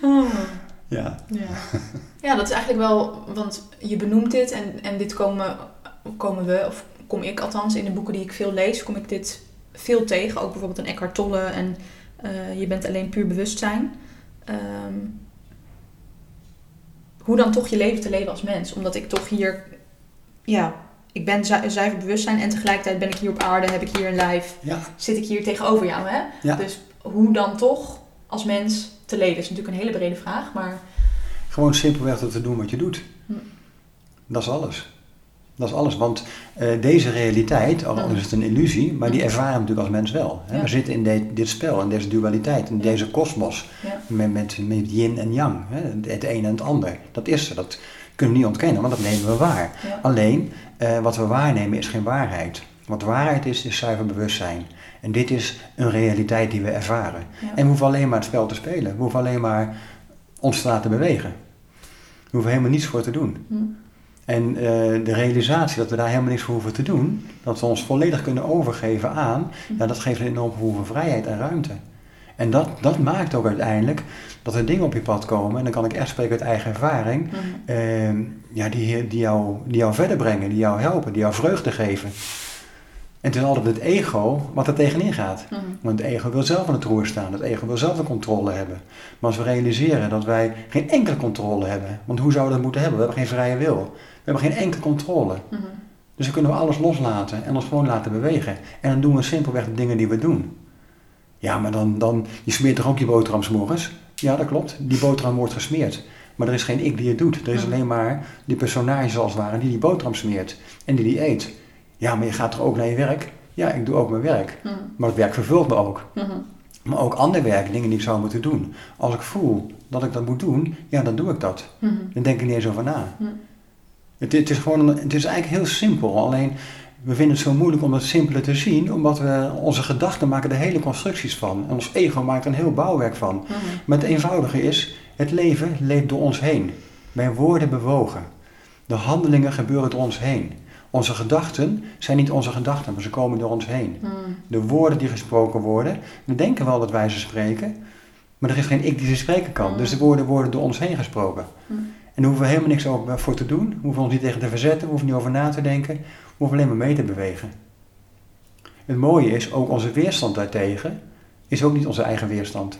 A: Hmm.
B: Ja.
A: Ja. Ja, dat is eigenlijk wel, want je benoemt dit en, en dit komen, komen we, of kom ik althans in de boeken die ik veel lees, kom ik dit veel tegen. Ook bijvoorbeeld een Eckhart Tolle en eh, Je bent alleen puur bewustzijn. Ehm, hoe dan toch je leven te leven als mens? Omdat ik toch hier, ja, ik ben zu- zuiver bewustzijn en tegelijkertijd ben ik hier op aarde, heb ik hier een lijf,
B: Ja.
A: zit ik hier tegenover jou, hè?
B: Ja.
A: Dus hoe dan toch als mens te leven is natuurlijk een hele brede vraag, maar
B: Gewoon simpelweg te doen wat je doet.
A: Hm.
B: Dat is alles. Dat is alles, want eh, deze realiteit, al
A: Mm.
B: is het een illusie, maar die
A: Mm.
B: ervaren we natuurlijk als mens wel. Hè?
A: Ja.
B: We zitten in de- dit spel, in deze dualiteit, in
A: Ja.
B: deze kosmos,
A: ja.
B: met, met, met yin en yang, hè? het een en het ander. Dat is er, dat kunnen we niet ontkennen, want dat nemen we waar. Alleen, eh, wat we waarnemen is geen waarheid. Wat waarheid is, is zuiver bewustzijn. En dit is een realiteit die we ervaren. En we hoeven alleen maar het spel te spelen. We hoeven alleen maar ons te laten bewegen. We hoeven helemaal niets voor te doen.
A: Hm.
B: En eh, de realisatie dat we daar helemaal niks voor hoeven te doen, dat we ons volledig kunnen overgeven aan,
A: Hm.
B: ja, dat geeft een enorm gevoel van vrijheid en ruimte. En dat, dat maakt ook uiteindelijk dat er dingen op je pad komen, en dan kan ik echt spreken uit eigen ervaring,
A: Hm.
B: eh, ja, die, die, jou, die jou verder brengen, die jou helpen, die jou vreugde geven. En het is altijd het ego wat er tegenin gaat.
A: Hm.
B: Want het ego wil zelf aan het roer staan, het ego wil zelf de controle hebben. Maar als we realiseren dat wij geen enkele controle hebben, want hoe zouden we dat moeten hebben? We hebben geen vrije wil. We hebben geen enkele controle.
A: Hm.
B: Dus dan kunnen we alles loslaten en ons gewoon laten bewegen. En dan doen we simpelweg de dingen die we doen. Ja, maar dan, dan je smeert toch ook je boterham 's morgens? Ja, dat klopt. Die boterham wordt gesmeerd. Maar er is geen ik die het doet. Er is
A: Mhm.
B: alleen maar die personage als het ware die die boterham smeert. En die die eet. Ja, maar je gaat toch ook naar je werk? Ja, ik doe ook mijn werk.
A: Hm.
B: Maar het werk vervult me ook.
A: Hm.
B: Maar ook ander werk, dingen die ik zou moeten doen. Als ik voel dat ik dat moet doen, ja, dan doe ik dat.
A: Hm.
B: Dan denk ik niet eens over na. Het, het is gewoon, het is eigenlijk heel simpel. Alleen, we vinden het zo moeilijk om het simpele te zien, omdat we onze gedachten maken er hele constructies van. En ons ego maakt er een heel bouwwerk van. Maar het eenvoudige is, het leven leeft door ons heen. Wij worden bewogen. De handelingen gebeuren door ons heen. Onze gedachten zijn niet onze gedachten, maar ze komen door ons heen.
A: Hm.
B: De woorden die gesproken worden, we denken wel dat wij ze spreken, maar er is geen ik die ze spreken kan.
A: Mm.
B: Dus de woorden worden door ons heen gesproken.
A: Mm.
B: En daar hoeven we helemaal niks over voor te doen, we hoeven ons niet tegen te verzetten, we hoeven niet over na te denken, we hoeven alleen maar mee te bewegen. Het mooie is, ook onze weerstand daartegen is ook niet onze eigen weerstand.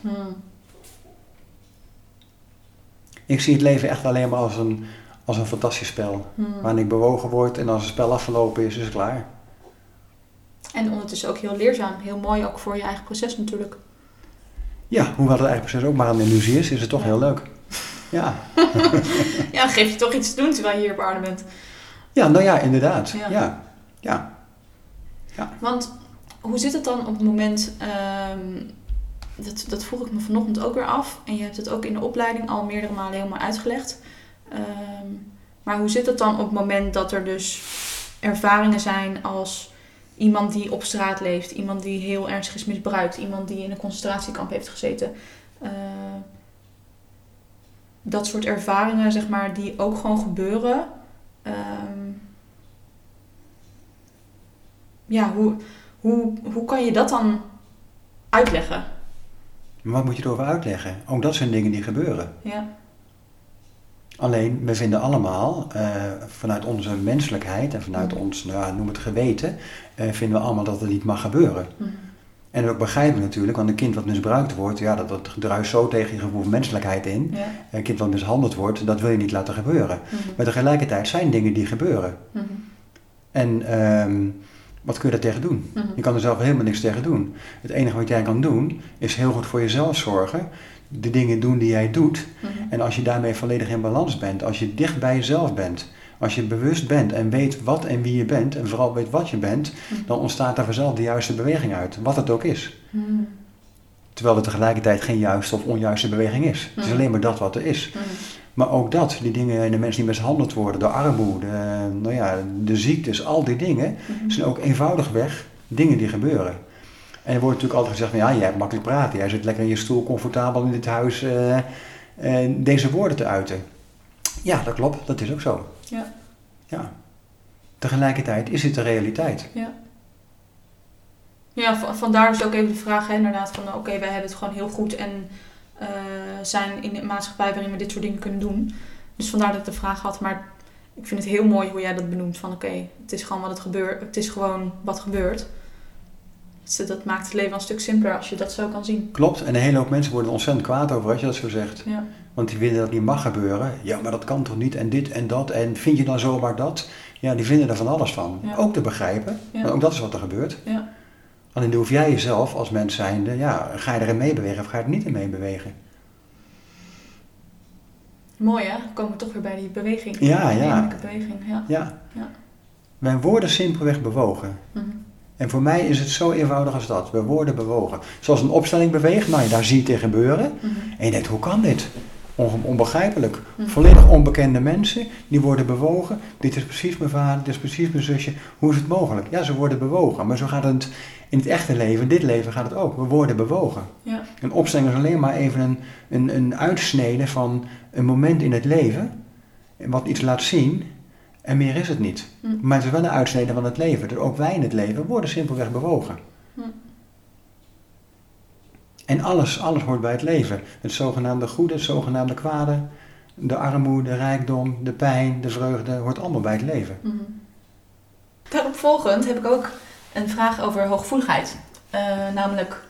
B: Ik zie het leven echt alleen maar als een, als een fantastisch spel.
A: Hm.
B: Waarin ik bewogen word en als het spel afgelopen is, is het klaar.
A: En ondertussen ook heel leerzaam. Heel mooi ook voor je eigen proces natuurlijk.
B: Ja, hoewel het eigen proces ook maar een illusie is, is het toch
A: Ja.
B: heel leuk. Ja.
A: ja, geef je toch iets te doen terwijl je hier op aarde bent.
B: ja, nou ja, inderdaad.
A: Ja.
B: Ja. ja.
A: Want hoe zit het dan op het moment, ehm, dat, dat vroeg ik me vanochtend ook weer af, en je hebt het ook in de opleiding al meerdere malen helemaal uitgelegd. Ehm, maar hoe zit het dan op het moment dat er dus ervaringen zijn als iemand die op straat leeft, iemand die heel ernstig is misbruikt, iemand die in een concentratiekamp heeft gezeten? Eh, dat soort ervaringen, zeg maar, die ook gewoon gebeuren. Ehm, ja, hoe, hoe, hoe kan je dat dan uitleggen?
B: Maar wat moet je erover uitleggen? Ook dat zijn dingen die gebeuren.
A: Ja,
B: Alleen, we vinden allemaal, eh, vanuit onze menselijkheid en vanuit
A: Mhm.
B: ons, nou noem het geweten, eh, vinden we allemaal dat het niet mag gebeuren.
A: Mhm.
B: En ook begrijpen we natuurlijk, want een kind wat misbruikt wordt, ja, dat, dat druist zo tegen je gevoel van menselijkheid in.
A: ja.
B: Een kind wat mishandeld wordt, dat wil je niet laten gebeuren.
A: Mhm.
B: Maar tegelijkertijd zijn dingen die gebeuren. En ehm, wat kun je daar tegen doen? Je kan er zelf helemaal niks tegen doen. Het enige wat jij kan doen, is heel goed voor jezelf zorgen. De dingen doen die jij doet.
A: Mhm.
B: En als je daarmee volledig in balans bent, als je dicht bij jezelf bent, als je bewust bent en weet wat en wie je bent, en vooral weet wat je bent,
A: Mhm.
B: dan ontstaat er vanzelf de juiste beweging uit, wat het ook is.
A: Mhm.
B: Terwijl er tegelijkertijd geen juiste of onjuiste beweging is. Het is alleen maar dat wat er is. Maar ook dat, die dingen, de mensen die mishandeld worden, de armoede, eh, nou ja, de ziektes, al die dingen, zijn ook eenvoudigweg dingen die gebeuren. En er wordt natuurlijk altijd gezegd, van, ja, jij hebt makkelijk praten, jij zit lekker in je stoel, comfortabel in dit huis, eh, deze woorden te uiten. Ja, dat klopt, dat is ook zo.
A: Ja.
B: Ja. Tegelijkertijd is het de realiteit.
A: Ja. Ja, vandaar dus ook even de vraag, hè, inderdaad, van oké, wij hebben het gewoon heel goed en eh, zijn in een maatschappij waarin we dit soort dingen kunnen doen. Dus vandaar dat ik de vraag had, maar ik vind het heel mooi hoe jij dat benoemt, van oké, het is gewoon wat het gebeurt, het is gewoon wat gebeurt. Dus dat maakt het leven een stuk simpeler als je dat zo kan zien.
B: Klopt, en een hele hoop mensen worden er ontzettend kwaad over als je dat zo zegt.
A: Ja.
B: Want die vinden dat niet mag gebeuren. Ja, maar dat kan toch niet en dit en dat en vind je dan zomaar dat? Ja, die vinden er van alles van.
A: Ja.
B: Ook te begrijpen,
A: Ja.
B: maar ook dat is wat er gebeurt.
A: Ja.
B: Alleen dan hoef jij jezelf als mens zijnde, ja, ga je erin meebewegen of ga je er niet in meebewegen?
A: Mooi hè, dan komen we toch weer bij die beweging.
B: Ja, ja.
A: beweging, ja.
B: Ja. Wij worden simpelweg bewogen.
A: Mhm.
B: En voor mij is het zo eenvoudig als dat. We worden bewogen. Zoals een opstelling beweegt, nou daar zie je het in gebeuren.
A: Mhm.
B: En je denkt, hoe kan dit? On- onbegrijpelijk.
A: Mhm.
B: Volledig onbekende mensen, die worden bewogen. Dit is precies mijn vader, dit is precies mijn zusje. Hoe is het mogelijk? Ja, ze worden bewogen. Maar zo gaat het in het echte leven, in dit leven gaat het ook. We worden bewogen.
A: Ja.
B: Een opstelling is alleen maar even een, een, een uitsnede van een moment in het leven. Wat iets laat zien. En meer is het niet. Maar het is wel een uitsnede van het leven. Dus ook wij in het leven worden simpelweg bewogen.
A: Mhm.
B: En alles, alles hoort bij het leven. Het zogenaamde goede, het zogenaamde kwade, de armoede, de rijkdom, de pijn, de vreugde, hoort allemaal bij het leven.
A: Mhm. Daarop volgend heb ik ook een vraag over hooggevoeligheid. Eh, namelijk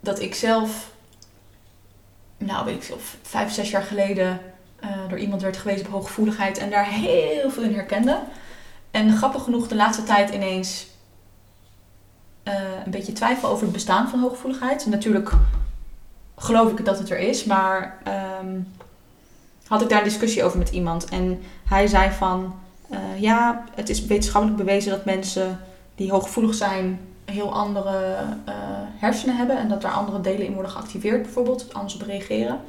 A: dat ik zelf, nou weet ik veel, vijf, zes jaar geleden eh, door iemand werd gewezen op hooggevoeligheid en daar heel veel in herkende. En grappig genoeg de laatste tijd ineens eh, een beetje twijfel over het bestaan van hooggevoeligheid. Natuurlijk geloof ik dat het er is, maar ehm, had ik daar een discussie over met iemand. En hij zei van, eh, ja, het is wetenschappelijk bewezen dat mensen die hooggevoelig zijn heel andere hersenen hebben en dat daar andere delen in worden geactiveerd bijvoorbeeld, anders op reageren.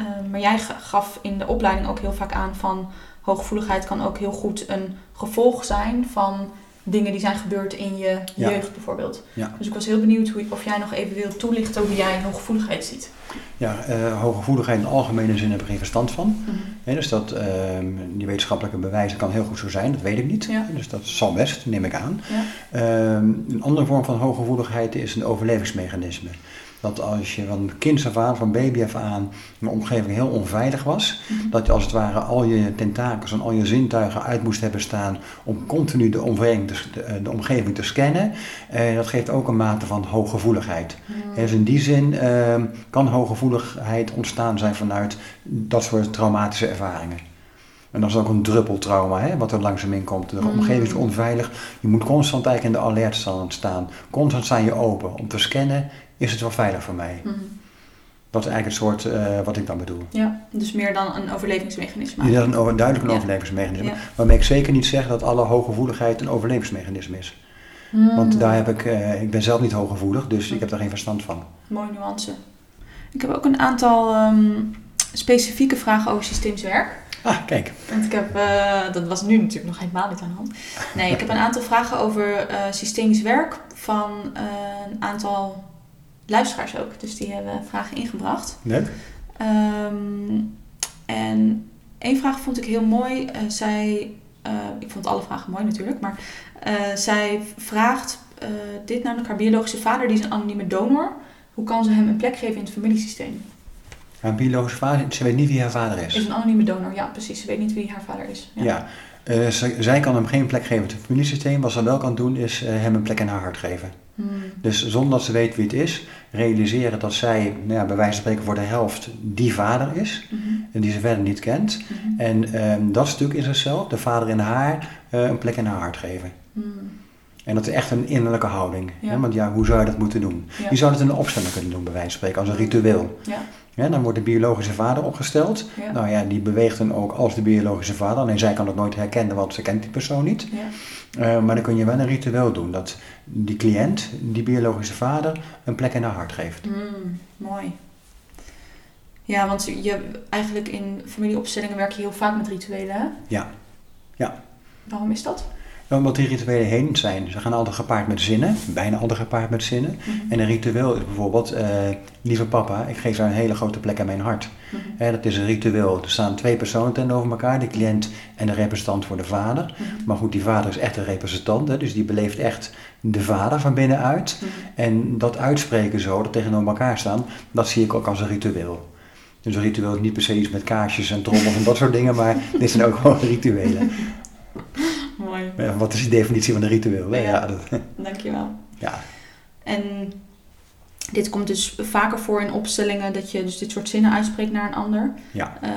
A: Eh, maar jij ga- gaf in de opleiding ook heel vaak aan van hooggevoeligheid kan ook heel goed een gevolg zijn van dingen die zijn gebeurd in je
B: Ja.
A: jeugd bijvoorbeeld.
B: Ja.
A: Dus ik was heel benieuwd hoe, of jij nog even wilt toelichten hoe jij hooggevoeligheid ziet.
B: Ja, eh hooggevoeligheid in algemene zin heb ik geen verstand van. Hè, dus dat, ehm, die wetenschappelijke bewijzen kan heel goed zo zijn, dat weet ik niet.
A: Ja.
B: Dus dat zal best, neem ik aan. Ehm, een andere vorm van hooggevoeligheid is een overlevingsmechanisme. Dat als je van kinds af aan, van baby af aan, een omgeving heel onveilig was,
A: Mhm.
B: dat je als het ware al je tentakels en al je zintuigen uit moest hebben staan om continu de omgeving te, de, de omgeving te scannen. Eh, dat geeft ook een mate van hooggevoeligheid.
A: Mhm.
B: Dus in die zin ehm, kan hooggevoeligheid ontstaan zijn vanuit dat soort traumatische ervaringen. En dat is ook een druppeltrauma, hè, wat er langzaam in komt. De
A: Mm.
B: omgeving is onveilig. Je moet constant eigenlijk in de alertstand staan. Constant sta je open. Om te scannen, is het wel veilig voor mij?
A: Mhm.
B: Dat is eigenlijk het soort eh, wat ik dan bedoel.
A: Ja, dus meer dan een overlevingsmechanisme.
B: Je dat een over, duidelijk een
A: Ja.
B: overlevingsmechanisme.
A: Ja.
B: Waarmee ik zeker niet zeg dat alle hooggevoeligheid een overlevingsmechanisme is. Want
A: Mm.
B: daar heb ik, eh, ik ben zelf niet hooggevoelig, dus ik heb daar geen verstand van.
A: Mooie nuance. Ik heb ook een aantal ehm, specifieke vragen over systemisch werk.
B: Ah, kijk.
A: Want ik heb, eh, dat was nu natuurlijk nog helemaal niet aan de hand. Nee, ik heb een aantal vragen over systemisch werk van een aantal luisteraars ook. Dus die hebben vragen ingebracht.
B: Leuk.
A: Ehm, en één vraag vond ik heel mooi. Eh, zij, eh, ik vond alle vragen mooi natuurlijk, maar eh, zij vraagt dit namelijk haar biologische vader, die is een anonieme donor. Hoe kan ze hem een plek geven in het familiesysteem?
B: Haar biologische vader, ze weet niet wie haar vader is.
A: Is een anonieme donor, ja precies. Ze weet niet wie haar vader is.
B: Ja. Zij kan hem geen plek geven in het familiesysteem. Wat ze wel kan doen, is hem een plek in haar hart geven.
A: Hmm.
B: Dus zonder dat ze weet wie het is, realiseren dat zij, nou ja, bij wijze van spreken voor de helft, die vader is.
A: Mhm.
B: En die ze verder niet kent.
A: Mhm.
B: En ehm, dat stuk in zichzelf, de vader in haar, eh, een plek in haar hart geven.
A: Hmm.
B: En dat is echt een innerlijke houding.
A: Ja.
B: Hè? Want ja, hoe zou je dat moeten doen?
A: Ja.
B: Je zou het in een opstelling kunnen doen, bij wijze van spreken, als een ritueel.
A: Ja.
B: Dan wordt de biologische vader opgesteld.
A: Ja.
B: Nou ja, die beweegt dan ook als de biologische vader. Alleen zij kan het nooit herkennen, want ze kent die persoon niet.
A: Ja.
B: Eh, maar dan kun je wel een ritueel doen. Dat die cliënt, die biologische vader, een plek in haar hart geeft.
A: Hmm, mooi. Ja, want je, eigenlijk in familieopstellingen werk je heel vaak met rituelen, hè?
B: Ja. Ja.
A: Waarom is dat?
B: Omdat die rituelen heen zijn. Ze gaan altijd gepaard met zinnen. Bijna altijd gepaard met zinnen.
A: Mhm.
B: En een ritueel is bijvoorbeeld, eh, lieve papa, ik geef jou een hele grote plek in mijn hart.
A: Mhm.
B: Dat is een ritueel. Er staan twee personen tegenover elkaar, de cliënt en de representant voor de vader.
A: Mhm.
B: Maar goed, die vader is echt een representant, hè, dus die beleeft echt de vader van binnenuit. En dat uitspreken zo, dat tegenover elkaar staan, dat zie ik ook als een ritueel. Dus een ritueel is niet per se iets met kaarsjes en trommels en dat soort dingen, maar dit zijn ook gewoon rituelen.
A: Mooi,
B: Ja, Wat is de definitie van een ritueel?
A: Ja.
B: Ja, dat,
A: dankjewel.
B: ja.
A: En dit komt dus vaker voor in opstellingen dat je dus dit soort zinnen uitspreekt naar een ander.
B: Ja.
A: Ehm,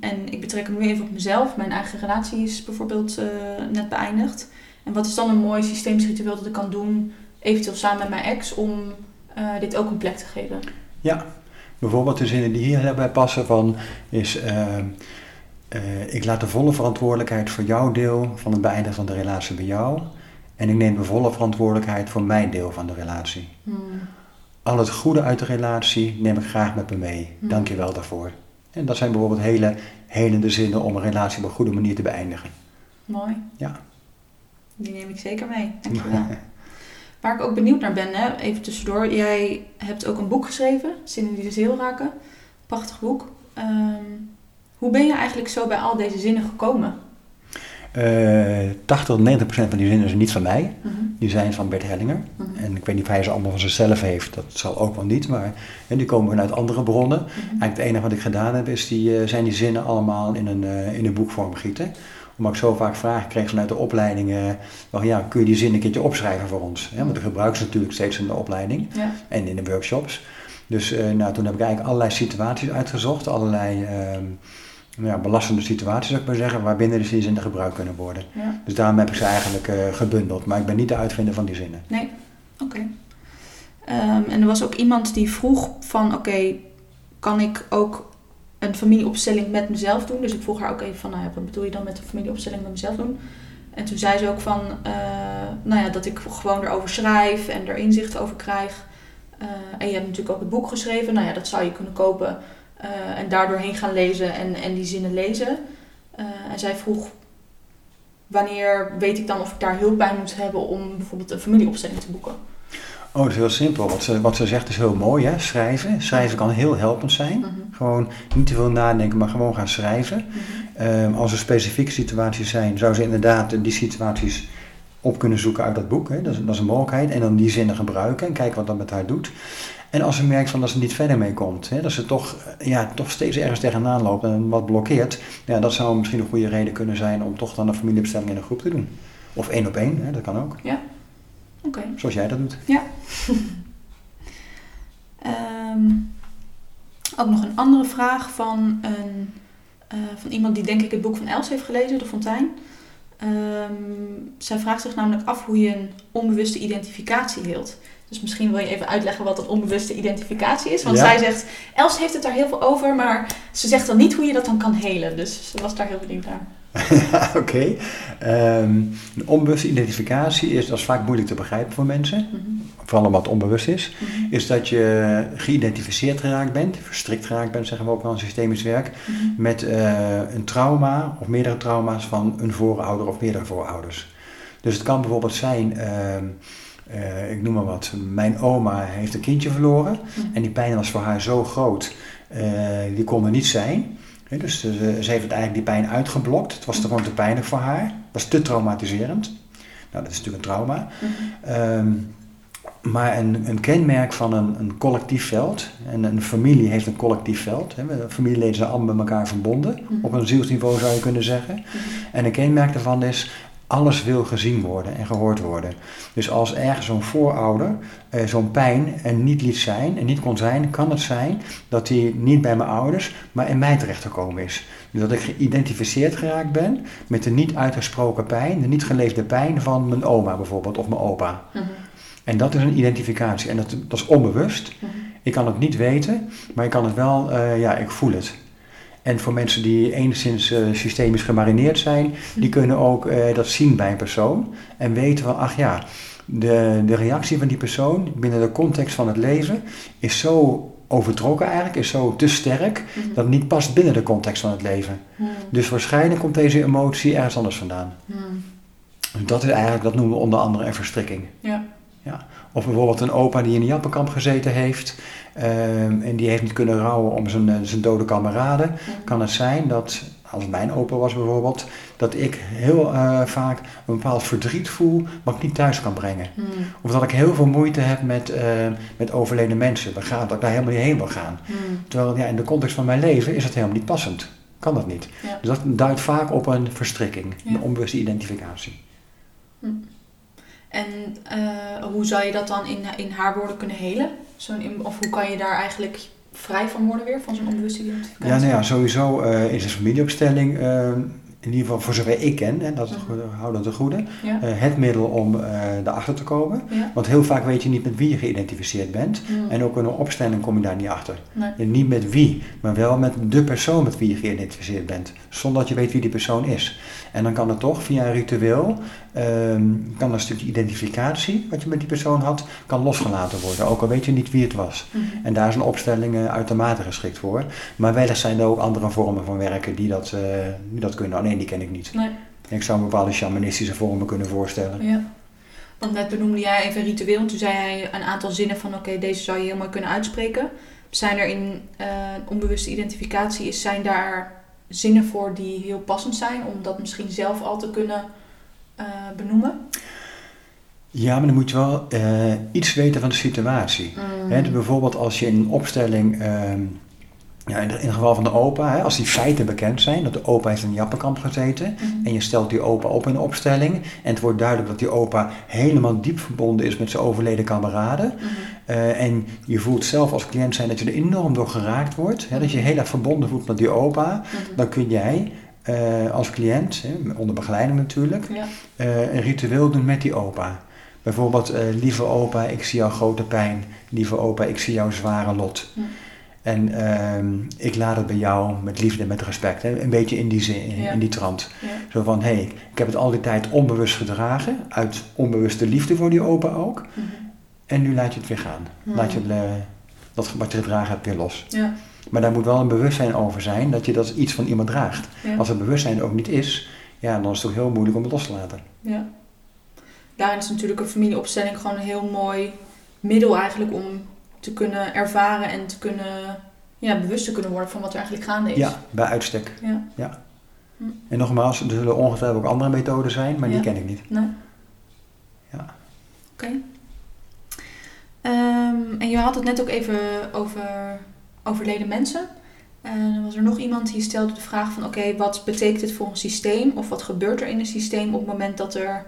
A: en ik betrek hem nu even op mezelf. Mijn eigen relatie is bijvoorbeeld eh, net beëindigd. En wat is dan een mooi systemisch ritueel dat ik kan doen, eventueel samen met mijn ex, om eh, dit ook een plek te geven?
B: Ja, bijvoorbeeld de zinnen die hierbij passen van is ehm, eh, ik laat de volle verantwoordelijkheid voor jouw deel van het beëindigen van de relatie bij jou en ik neem de volle verantwoordelijkheid voor mijn deel van de relatie.
A: Hmm.
B: Al het goede uit de relatie neem ik graag met me mee.
A: Hmm.
B: Dank je wel daarvoor. En dat zijn bijvoorbeeld hele helende zinnen om een relatie op een goede manier te beëindigen.
A: Mooi.
B: Ja.
A: Die neem ik zeker mee. Dankjewel. Waar ik ook benieuwd naar ben, hè, even tussendoor. Jij hebt ook een boek geschreven, Zinnen die de ziel raken. Prachtig boek. Ehm, hoe ben je eigenlijk zo bij al deze zinnen gekomen?
B: Eh 80 tot 90 procent van die zinnen zijn niet van mij.
A: Mhm.
B: Die zijn van Bert Hellinger.
A: Mhm.
B: En ik weet niet of hij ze allemaal van zichzelf heeft. Dat zal ook wel niet. Maar hè, die komen vanuit andere bronnen.
A: Mhm.
B: Eigenlijk het enige wat ik gedaan heb, is die, eh, zijn die zinnen allemaal in een, eh, in een boekvorm gieten. Omdat ik zo vaak vragen kreeg vanuit de opleiding. eh, van, ja, kun je die zin een keertje opschrijven voor ons? Hè? Want ik gebruik ze natuurlijk steeds in de opleiding
A: Ja.
B: en in de workshops. Dus nou, toen heb ik eigenlijk allerlei situaties uitgezocht. Allerlei ehm, ja, belastende situaties, zou ik maar zeggen. Waarbinnen dus die zinnen gebruikt kunnen worden.
A: ja.
B: Dus daarom heb ik ze eigenlijk eh, gebundeld. Maar ik ben niet de uitvinder van die zinnen.
A: Nee, oké. Ehm, en er was ook iemand die vroeg van, oké, kan ik ook een familieopstelling met mezelf doen? Dus ik vroeg haar ook even van, nou ja, wat bedoel je dan met een familieopstelling met mezelf doen? En toen zei ze ook van, eh, nou ja, dat ik gewoon erover schrijf en er inzicht over krijg. Eh, en je hebt natuurlijk ook het boek geschreven. Nou ja, dat zou je kunnen kopen eh, en daardoor heen gaan lezen en, en die zinnen lezen. Eh, en zij vroeg, wanneer weet ik dan of ik daar hulp bij moet hebben om bijvoorbeeld een familieopstelling te boeken?
B: Oh, dat is heel simpel. Wat ze, wat ze zegt is heel mooi, hè? Schrijven. Schrijven kan heel helpend zijn.
A: Mhm.
B: Gewoon niet te veel nadenken, maar gewoon gaan schrijven.
A: Mhm.
B: Ehm, als er specifieke situaties zijn, zou ze inderdaad die situaties op kunnen zoeken uit dat boek. Hè? Dat, is, dat is een mogelijkheid. En dan die zinnen gebruiken en kijken wat dat met haar doet. En als ze merkt van dat ze niet verder mee komt, hè? dat ze toch, eh, ja, toch steeds ergens tegenaan loopt en wat blokkeert. Ja, dat zou misschien een goede reden kunnen zijn om toch dan een familiebestelling in een groep te doen. Of één op één, hè? dat kan ook.
A: Oké.
B: Zoals jij dat doet.
A: Ehm, ook nog een andere vraag van een eh, van iemand die denk ik het boek van Els heeft gelezen, De Fontein. Ehm, zij vraagt zich namelijk af hoe je een onbewuste identificatie hield. Dus misschien wil je even uitleggen wat een onbewuste identificatie is. Want
B: Ja.
A: zij zegt, Els heeft het daar heel veel over, maar ze zegt dan niet hoe je dat dan kan helen. Dus ze was daar heel benieuwd naar.
B: Oké. Ehm, een onbewuste identificatie is, dat is vaak moeilijk te begrijpen voor mensen.
A: Mhm.
B: Vooral omdat het onbewust is.
A: Mhm.
B: Is dat je geïdentificeerd geraakt bent, verstrikt geraakt bent, zeggen we ook wel in systemisch werk.
A: Mhm.
B: met eh, een trauma of meerdere trauma's van een voorouder of meerdere voorouders. Dus het kan bijvoorbeeld zijn, ehm, eh, ik noem maar wat, mijn oma heeft een kindje verloren
A: Mhm.
B: en die pijn was voor haar zo groot, eh, die kon er niet zijn. Dus ze, ze heeft eigenlijk die pijn uitgeblokt. Het was te gewoon te pijnlijk voor haar. Het was te traumatiserend. Nou, dat is natuurlijk een trauma.
A: Mhm.
B: Ehm, maar een, een kenmerk van een, een collectief veld, en een familie heeft een collectief veld, hè, familieleden zijn allemaal met elkaar verbonden,
A: Mhm.
B: op een zielsniveau zou je kunnen zeggen.
A: Mhm.
B: En een kenmerk daarvan is, alles wil gezien worden en gehoord worden. Dus als ergens zo'n voorouder eh, zo'n pijn er niet liet zijn en niet kon zijn, kan het zijn dat hij niet bij mijn ouders, maar in mij terechtgekomen is. Dus dat ik geïdentificeerd geraakt ben met de niet uitgesproken pijn, de niet geleefde pijn van mijn oma bijvoorbeeld of mijn opa.
A: Mhm.
B: En dat is een identificatie. En dat, dat is onbewust.
A: Mhm.
B: Ik kan het niet weten, maar ik kan het wel, eh, ja, ik voel het. En voor mensen die enigszins eh, systemisch gemarineerd zijn, die kunnen ook eh, dat zien bij een persoon. En weten van, ach ja, de, de reactie van die persoon binnen de context van het leven is zo overtrokken eigenlijk, is zo te sterk,
A: Mhm.
B: dat het niet past binnen de context van het leven.
A: Mhm.
B: Dus waarschijnlijk komt deze emotie ergens anders vandaan.
A: Mhm.
B: Dat is eigenlijk, dat noemen we onder andere een verstrikking.
A: Ja.
B: Of bijvoorbeeld een opa die in een jappenkamp gezeten heeft ehm, en die heeft niet kunnen rouwen om zijn, eh, zijn dode kameraden. Kan het zijn dat, als het mijn opa was bijvoorbeeld, dat ik heel eh, vaak een bepaald verdriet voel wat ik niet thuis kan brengen.
A: Mhm.
B: Of dat ik heel veel moeite heb met, eh, met overleden mensen, dat, ik daar helemaal niet heen wil gaan.
A: Mhm.
B: Terwijl ja, in de context van mijn leven is dat helemaal niet passend. Kan dat niet.
A: Ja.
B: Dus dat duidt vaak op een verstrikking,
A: Ja.
B: een onbewuste identificatie.
A: En eh, hoe zou je dat dan in, in haar woorden kunnen helen? Zo'n of hoe kan je daar eigenlijk vrij van worden weer, van zo'n onbewuste identificatie?
B: Ja, nou ja, sowieso eh, is een familieopstelling, eh, in ieder geval voor zover ik ken, hè, dat is het goede- hou dat de goede,
A: Ja.
B: eh, het middel om erachter te komen.
A: ja.
B: Want heel vaak weet je niet met wie je geïdentificeerd bent.
A: Mhm.
B: En ook in een opstelling kom je daar niet achter.
A: Nee.
B: En niet met wie, maar wel met de persoon met wie je geïdentificeerd bent. Zonder dat je weet wie die persoon is. En dan kan het toch via een ritueel, ehm, kan een stukje identificatie wat je met die persoon had, kan losgelaten worden. Ook al weet je niet wie het was.
A: Mhm.
B: En daar is een opstelling eh, uitermate geschikt voor. Maar wellicht zijn er ook andere vormen van werken die dat, eh, die dat kunnen. Alleen die ken ik niet.
A: Nee.
B: Ik zou bepaalde shamanistische vormen kunnen voorstellen.
A: Ja. Want net benoemde jij even ritueel. Toen zei hij een aantal zinnen van oké, deze zou je heel mooi kunnen uitspreken. Zijn er in eh, onbewuste identificatie, is, zijn daar zinnen voor die heel passend zijn om dat misschien zelf al te kunnen eh, benoemen?
B: Ja, maar dan moet je wel eh, iets weten van de situatie.
A: Mm.
B: Dus bijvoorbeeld als je in een opstelling, ehm, ja, in, in het geval van de opa, hè, als die feiten bekend zijn, dat de opa heeft in een jappenkamp gezeten
A: Mhm.
B: en je stelt die opa op in een opstelling en het wordt duidelijk dat die opa helemaal diep verbonden is met zijn overleden kameraden
A: Mhm.
B: eh, en je voelt zelf als cliënt zijn dat je er enorm door geraakt wordt, hè, dat je heel erg verbonden voelt met die opa,
A: Mhm.
B: dan kun jij eh, als cliënt, hè, onder begeleiding natuurlijk,
A: Ja.
B: eh, een ritueel doen met die opa. Bijvoorbeeld, lieve opa, ik zie jouw grote pijn. Lieve opa, ik zie jouw zware lot.
A: Ja.
B: En ehm, ik laat het bij jou met liefde en met respect. Hè? Een beetje in die zin, in,
A: Ja.
B: in die trant.
A: Ja.
B: Zo van, hé, hey, ik heb het al die tijd onbewust gedragen. Uit onbewuste liefde voor die opa ook.
A: Mhm.
B: En nu laat je het weer gaan.
A: Hmm.
B: Laat je het, eh, dat wat je gedragen hebt weer los.
A: Ja.
B: Maar daar moet wel een bewustzijn over zijn dat je dat iets van iemand draagt. Als het bewustzijn ook niet is, ja, dan is het ook heel moeilijk om het los te laten.
A: Ja. Daarin is natuurlijk een familieopstelling gewoon een heel mooi middel eigenlijk om te kunnen ervaren en te kunnen, ja, bewust te kunnen worden van wat er eigenlijk gaande is.
B: Ja, bij uitstek.
A: Ja.
B: En nogmaals, er zullen ongetwijfeld ook andere methoden zijn, maar
A: Ja.
B: die ken ik niet.
A: Nee?
B: Ja.
A: Oké. Ehm, en je had het net ook even over overleden mensen. En dan was er nog iemand die stelde de vraag van... Oké, wat betekent dit voor een systeem? Of wat gebeurt er in een systeem op het moment dat er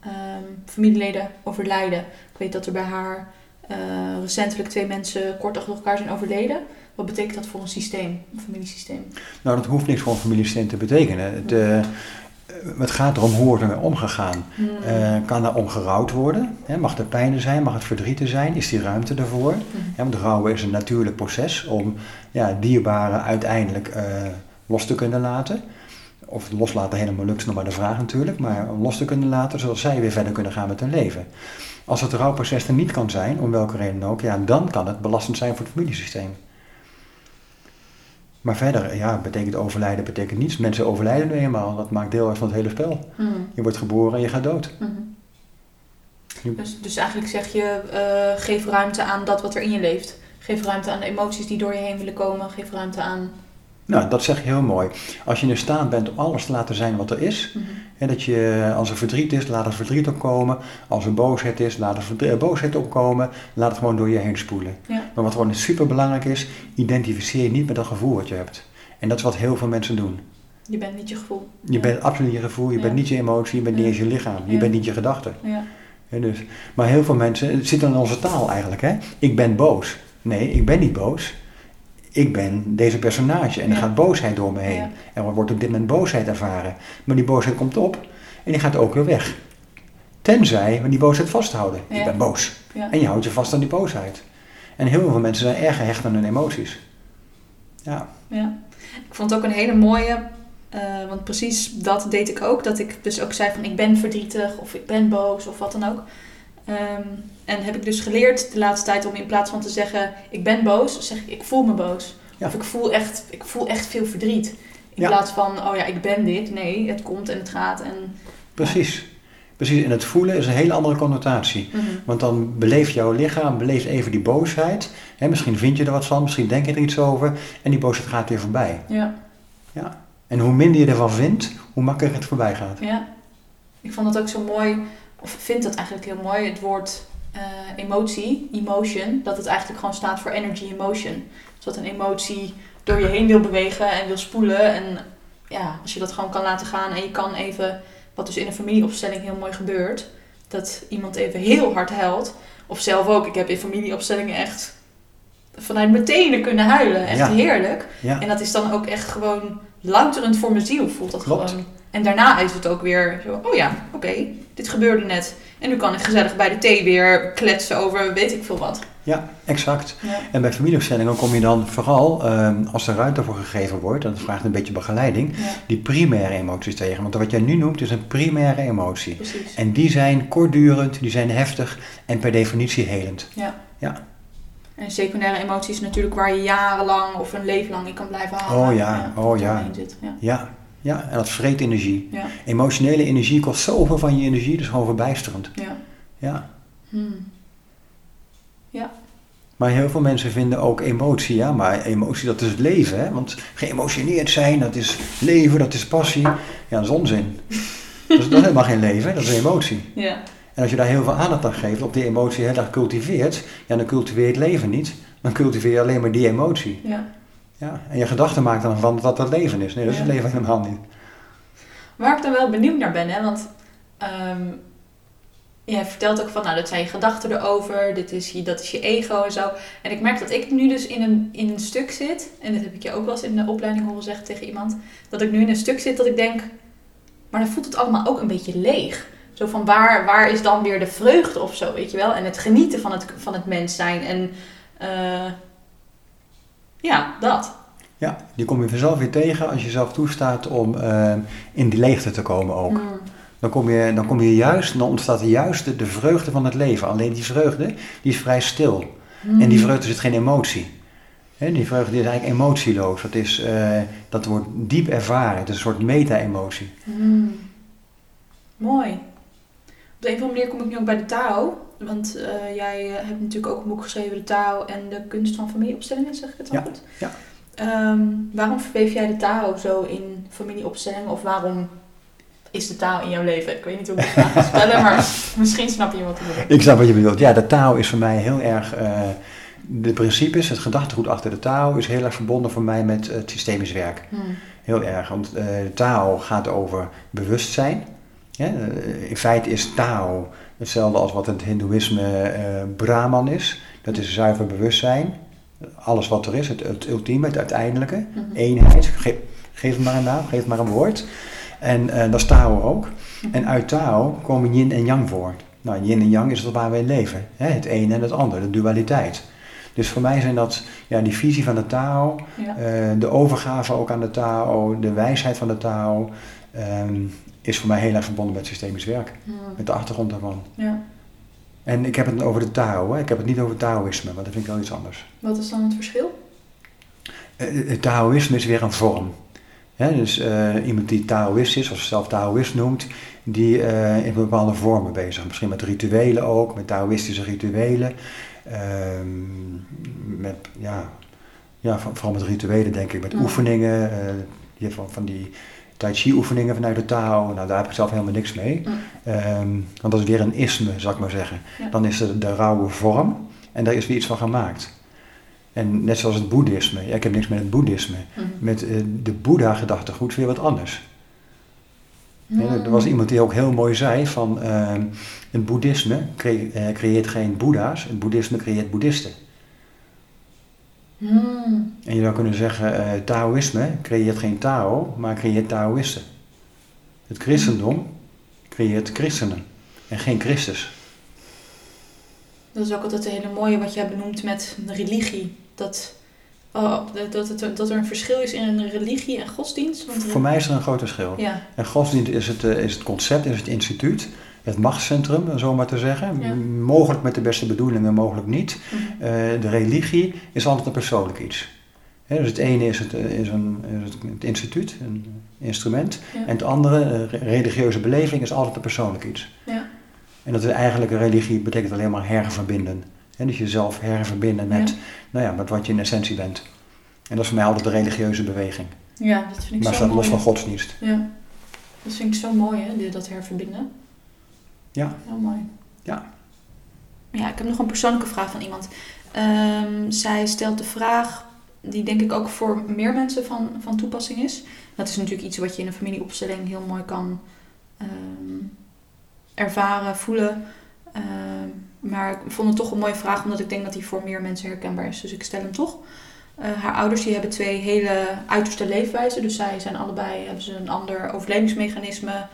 A: ehm, familieleden overlijden? Ik weet dat er bij haar eh, recentelijk twee mensen kort achter elkaar zijn overleden. Wat betekent dat voor een systeem, een familiesysteem?
B: Nou, dat hoeft niks voor een familiesysteem te betekenen. Het, eh, het gaat erom hoe wordt er mee omgegaan.
A: Hmm.
B: Eh, kan er om gerouwd worden? Hè? Mag er pijn zijn? Mag het verdriet er zijn? Is die ruimte ervoor? Ja, want rouwen is een natuurlijk proces om ja, dierbaren uiteindelijk eh, los te kunnen laten. Of loslaten helemaal lukt is nog maar de vraag natuurlijk, maar om los te kunnen laten zodat zij weer verder kunnen gaan met hun leven. Als het rouwproces er niet kan zijn, om welke reden ook, ja, dan kan het belastend zijn voor het familiesysteem. Maar verder, ja, betekent overlijden betekent niets. Mensen overlijden nu eenmaal, dat maakt deel uit van het hele spel.
A: Hmm.
B: Je wordt geboren en je gaat dood. Je-
A: Dus, dus eigenlijk zeg je, eh, geef ruimte aan dat wat er in je leeft. Geef ruimte aan de emoties die door je heen willen komen. Geef ruimte aan...
B: Nou, dat zeg je heel mooi. Als je in staat bent om alles te laten zijn wat er is,
A: Mhm.
B: hè, dat je, als er verdriet is, laat het verdriet opkomen. Als er boosheid is, laat er eh, boosheid opkomen. Laat het gewoon door je heen spoelen.
A: Ja.
B: Maar wat gewoon super belangrijk is, identificeer je niet met dat gevoel wat je hebt. En dat is wat heel veel mensen doen.
A: Je bent niet je gevoel.
B: Je
A: Ja.
B: bent absoluut je gevoel, je
A: Ja.
B: bent niet je emotie, je bent niet eens je lichaam, je bent niet je gedachten. Dus. Maar heel veel mensen, het zit in onze taal eigenlijk. Hè? Ik ben boos. Nee, ik ben niet boos. Ik ben deze personage en er gaat boosheid door me heen. En er wordt op dit moment boosheid ervaren. Maar die boosheid komt op en die gaat ook weer weg. Tenzij we die boosheid vasthouden. Ik ben boos. En je houdt je vast aan die boosheid. En heel veel mensen zijn erg gehecht aan hun emoties. Ja,
A: Ja, ik vond het ook een hele mooie, eh, want precies dat deed ik ook. Dat ik dus ook zei van ik ben verdrietig of ik ben boos of wat dan ook. Ehm, en heb ik dus geleerd de laatste tijd om in plaats van te zeggen ik ben boos, zeg ik ik voel me boos.
B: Ja.
A: Of ik voel, echt, ik voel echt veel verdriet. In
B: Ja.
A: plaats van oh ja ik ben dit. Nee, het komt en het gaat. En,
B: precies. Precies. En het voelen is een hele andere connotatie.
A: Mhm.
B: Want dan beleeft jouw lichaam, beleeft even die boosheid. Hè, misschien vind je er wat van, misschien denk je er iets over. En die boosheid gaat weer voorbij.
A: Ja,
B: En hoe minder je ervan vindt, hoe makkelijker het voorbij gaat.
A: ja. Ik vond dat ook zo mooi, of vind dat eigenlijk heel mooi, het woord eh, emotie, emotion, dat het eigenlijk gewoon staat voor energy emotion. Dus dat een emotie door je heen wil bewegen en wil spoelen. En ja, als je dat gewoon kan laten gaan en je kan even, wat dus in een familieopstelling heel mooi gebeurt, dat iemand even heel hard huilt. Of zelf ook, ik heb in familieopstellingen echt vanuit mijn tenen kunnen huilen. Echt
B: Ja.
A: heerlijk.
B: Ja,
A: En dat is dan ook echt gewoon louterend voor mijn ziel, voelt dat
B: Klopt.
A: gewoon. En daarna is het ook weer zo, oh ja, oké, dit gebeurde net. En nu kan ik gezellig bij de thee weer kletsen over weet ik veel wat.
B: ja, exact.
A: Ja.
B: En bij familieopstellingen kom je dan vooral, ehm, als er ruimte voor gegeven wordt, en dat vraagt een beetje begeleiding,
A: ja,
B: die primaire emoties tegen. Want wat jij nu noemt is een primaire emotie.
A: precies.
B: En die zijn kortdurend, die zijn heftig en per definitie helend.
A: En secundaire emoties natuurlijk waar je jarenlang of een leven lang in kan blijven hangen.
B: Oh ja, oh ja.
A: Zit. Ja.
B: Ja, ja, en dat vreet energie.
A: Ja.
B: Emotionele energie kost zoveel van je energie, dus gewoon verbijsterend.
A: Ja.
B: Ja.
A: Hmm.
B: Maar heel veel mensen vinden ook emotie, ja, maar emotie dat is het leven, hè? Want geëmotioneerd zijn, dat is leven, dat is passie. Ja, dat is onzin. Dat is, dat is helemaal geen leven, dat is emotie.
A: ja.
B: En als je daar heel veel aandacht aan geeft, op die emotie heel erg cultiveert, ja, dan cultiveer je het leven niet. Dan cultiveer je alleen maar die emotie.
A: ja.
B: Ja, en je gedachten maakt dan van wat dat leven is. Nee, dat is het leven helemaal niet.
A: Waar ik dan wel benieuwd naar ben, hè, want ehm jij vertelt ook van, nou, dat zijn je gedachten erover, dit is je, dat is je ego en zo. En ik merk dat ik nu dus in een, in een stuk zit, en dat heb ik je ook wel eens in de opleiding horen zeggen tegen iemand, dat ik nu in een stuk zit dat ik denk, maar dan voelt het allemaal ook een beetje leeg. Zo van, waar, waar is dan weer de vreugde of zo, weet je wel? En het genieten van het, van het mens zijn en eh, ja, dat.
B: Ja, die kom je vanzelf weer tegen als je zelf toestaat om eh, in die leegte te komen ook.
A: Mm,
B: Dan kom je, dan kom je juist, dan ontstaat juist de, de vreugde van het leven. Alleen die vreugde, die is vrij stil. En die
A: mm,
B: vreugde zit geen emotie. Hè, die vreugde is eigenlijk emotieloos. Dat, is, eh, dat wordt diep ervaren. Het is een soort meta-emotie.
A: Hmm. Mooi. Op de een of andere manier kom ik nu ook bij de Tao. Want eh, jij hebt natuurlijk ook een boek geschreven, de Tao en de kunst van familieopstellingen, zeg ik het wel
B: Ja,
A: goed?
B: ja.
A: Ehm, waarom verweef jij de Tao zo in familieopstellingen? Of waarom is de Tao in jouw leven? Ik weet niet hoe ik het ga spellen, maar misschien snap je wat ik bedoel.
B: Ik snap wat je bedoelt. Ja, de taal is voor mij heel erg... eh, de principes, het gedachtegoed achter de taal is heel erg verbonden voor mij met het systemisch werk.
A: Hmm.
B: Heel erg, want eh, de taal gaat over bewustzijn. Ja, in feite is taal Hetzelfde als wat in het Hindoeïsme eh, Brahman is. Dat is zuiver bewustzijn. Alles wat er is, het, het ultieme, het uiteindelijke.
A: Mhm.
B: Eenheid. Ge- geef het maar een naam, geef het maar een woord. En eh, dat is Tao ook.
A: Mhm.
B: En uit Tao komen yin en yang voor. Nou, yin en yang is het waar we in leven. Hè? Het ene en het andere, de dualiteit. Dus voor mij zijn dat ja, die visie van de Tao,
A: Ja.
B: eh, de overgave ook aan de Tao, de wijsheid van de Tao, ehm, is voor mij heel erg verbonden met systemisch werk. Met de achtergrond daarvan.
A: ja.
B: En ik heb het over de Tao, hè? ik heb het niet over Taoïsme, want dat vind ik wel iets anders.
A: Wat is dan het verschil?
B: Eh, Het Taoïsme is weer een vorm. Hè, dus eh, iemand die Taoïst is, of zichzelf Taoïst noemt, die eh, in bepaalde vormen bezig. Misschien met rituelen ook, met Taoïstische rituelen. Ehm, met, ja, ja, voor- vooral met rituelen denk ik, met
A: Ja.
B: oefeningen. eh, je van, van die Tai Chi oefeningen vanuit de Tao. Nou, daar heb ik zelf helemaal niks mee.
A: Mm.
B: Ehm, want dat is weer een isme, zou ik maar zeggen.
A: Ja.
B: Dan is er de rauwe vorm en daar is weer iets van gemaakt. En net zoals het boeddhisme. Ja, ik heb niks met het boeddhisme.
A: Mhm.
B: Met eh, de Boeddha-gedachtegoed weer wat anders. Ja,
A: Mhm.
B: er was iemand die ook heel mooi zei van eh, het boeddhisme eh, creëert geen boeddha's, het boeddhisme creëert boeddhisten.
A: Mhm.
B: En je zou kunnen zeggen, eh Taoïsme creëert geen Tao, maar creëert Taoïsten. Het christendom creëert christenen en geen Christus.
A: Dat is ook altijd een hele mooie wat jij benoemt met de religie. Dat, oh, dat, het- dat er een verschil is in een religie en godsdienst. Want
B: Voor mij is er een groot verschil.
A: Ja,
B: En godsdienst is het, eh, is het concept, is het instituut, het machtscentrum, om zo maar te zeggen.
A: Ja.
B: Mogelijk met de beste bedoelingen, mogelijk niet.
A: Mhm.
B: Eh, de religie is altijd een persoonlijk iets. Dus het ene is het, eh, is een, is het, instituut, een instrument.
A: Ja.
B: En het andere, eh, re- religieuze beleving, is altijd een persoonlijk iets.
A: Ja.
B: En dat is eigenlijk een religie betekent alleen maar herverbinden. Hè, dus jezelf herverbinden met, nou ja, met wat je in essentie bent. En dat is voor mij altijd de religieuze beweging.
A: ja, dat vind ik
B: maar
A: zo
B: staat
A: mooi.
B: los van godsdienst.
A: Ja, dat vind ik zo mooi, hè, dat herverbinden.
B: Ja.
A: Heel mooi.
B: Ja.
A: Ja, ik heb nog een persoonlijke vraag van iemand. Ehm, zij stelt de vraag, die denk ik ook voor meer mensen van, van toepassing is. Dat is natuurlijk iets wat je in een familieopstelling heel mooi kan ehm, ervaren, voelen. Ehm, maar ik vond het toch een mooie vraag, omdat ik denk dat die voor meer mensen herkenbaar is. Dus ik stel hem toch. Eh, haar ouders die hebben twee hele uiterste leefwijzen. Dus zij zijn allebei, hebben ze een ander overlevingsmechanisme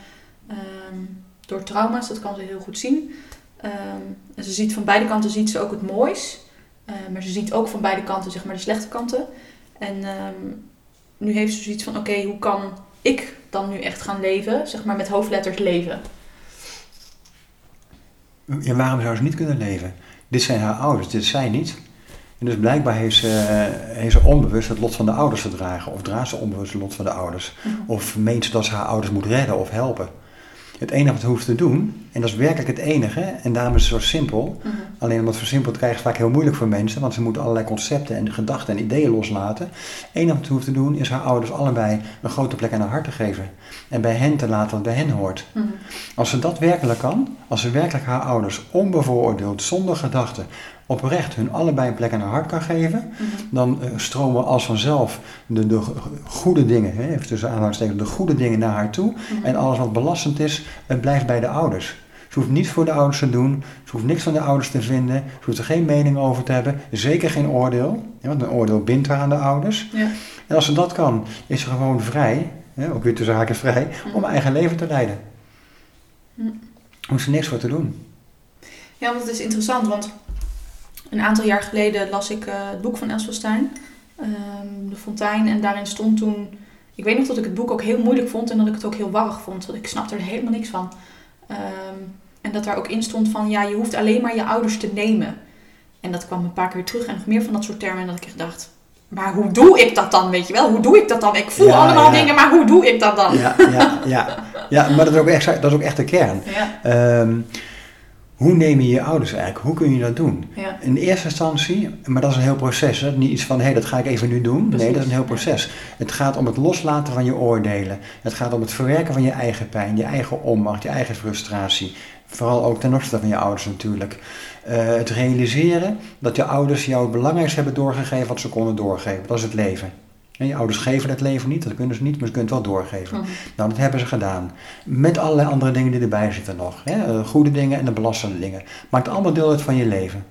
A: door trauma's. Dat kan ze heel goed zien. Ehm, en ze ziet van beide kanten ziet ze ook het moois. Eh, maar ze ziet ook van beide kanten zeg maar de slechte kanten. En ehm, nu heeft ze zoiets van oké, hoe kan ik dan nu echt gaan leven? Zeg maar met hoofdletters leven.
B: Ja, waarom zou ze niet kunnen leven? Dit zijn haar ouders, dit is zij niet. En dus blijkbaar heeft ze, eh, heeft ze onbewust het lot van de ouders te dragen. Of draagt ze onbewust het lot van de ouders. Of meent ze dat ze haar ouders moet redden of helpen. Het enige wat ze hoeft te doen, en dat is werkelijk het enige, en daarom is het zo simpel.
A: Mhm.
B: Alleen om het versimpeld te krijgen is vaak heel moeilijk voor mensen, want ze moeten allerlei concepten en gedachten en ideeën loslaten. Het enige wat ze hoeft te doen is haar ouders allebei een grote plek aan haar hart te geven. En bij hen te laten wat bij hen hoort.
A: Mhm.
B: Als ze dat werkelijk kan, als ze werkelijk haar ouders onbevooroordeeld, zonder gedachten, oprecht hun allebei plek aan haar hart kan geven,
A: Mhm.
B: dan eh, stromen als vanzelf de, de goede dingen, hè, even tussen aanhalingstekens, de goede dingen naar haar toe.
A: Mhm.
B: En alles wat belastend is, het blijft bij de ouders. Ze hoeft niets voor de ouders te doen, ze hoeft niks van de ouders te vinden, ze hoeft er geen mening over te hebben, zeker geen oordeel, hè, want een oordeel bindt haar aan de ouders.
A: Ja.
B: En als ze dat kan, is ze gewoon vrij, hè, ook weer tussen haakjes vrij, om haar eigen leven te leiden.
A: Mhm.
B: Hoeft ze niks voor te doen.
A: Ja, want het is interessant, want een aantal jaar geleden las ik eh, het boek van Els van Stein, ehm, De Fontein, en daarin stond toen, ik weet nog dat ik het boek ook heel moeilijk vond en dat ik het ook heel warrig vond, want ik snapte er helemaal niks van. Ehm, en dat daar ook in stond van, ja, je hoeft alleen maar je ouders te nemen. En dat kwam een paar keer terug en nog meer van dat soort termen en dat ik echt dacht, maar hoe doe ik dat dan, weet je wel? Hoe doe ik dat dan? Ik voel
B: Ja,
A: allemaal
B: ja.
A: dingen, maar hoe doe ik dat dan?
B: Ja, ja, ja. ja maar dat is, ook echt, dat is ook echt de kern.
A: Ja,
B: Ehm, hoe neem je je ouders eigenlijk? Hoe kun je dat doen?
A: ja,
B: In eerste instantie, maar dat is een heel proces. Hè? Niet iets van, hé, hey, dat ga ik even nu doen.
A: Precies,
B: Nee, dat is een heel
A: ja.
B: proces. Het gaat om het loslaten van je oordelen. Het gaat om het verwerken van je eigen pijn, je eigen onmacht, je eigen frustratie. Vooral ook ten opzichte van je ouders natuurlijk. Eh, het realiseren dat je ouders jou het belangrijkste hebben doorgegeven wat ze konden doorgeven. Dat is het leven. En je ouders geven het leven niet, dat kunnen ze niet, maar ze kunnen het wel doorgeven.
A: Mhm.
B: Nou, dat hebben ze gedaan. Met allerlei andere dingen die erbij zitten nog. Hè? Eh, Goede dingen en de belastende dingen. Maakt allemaal deel uit van je leven.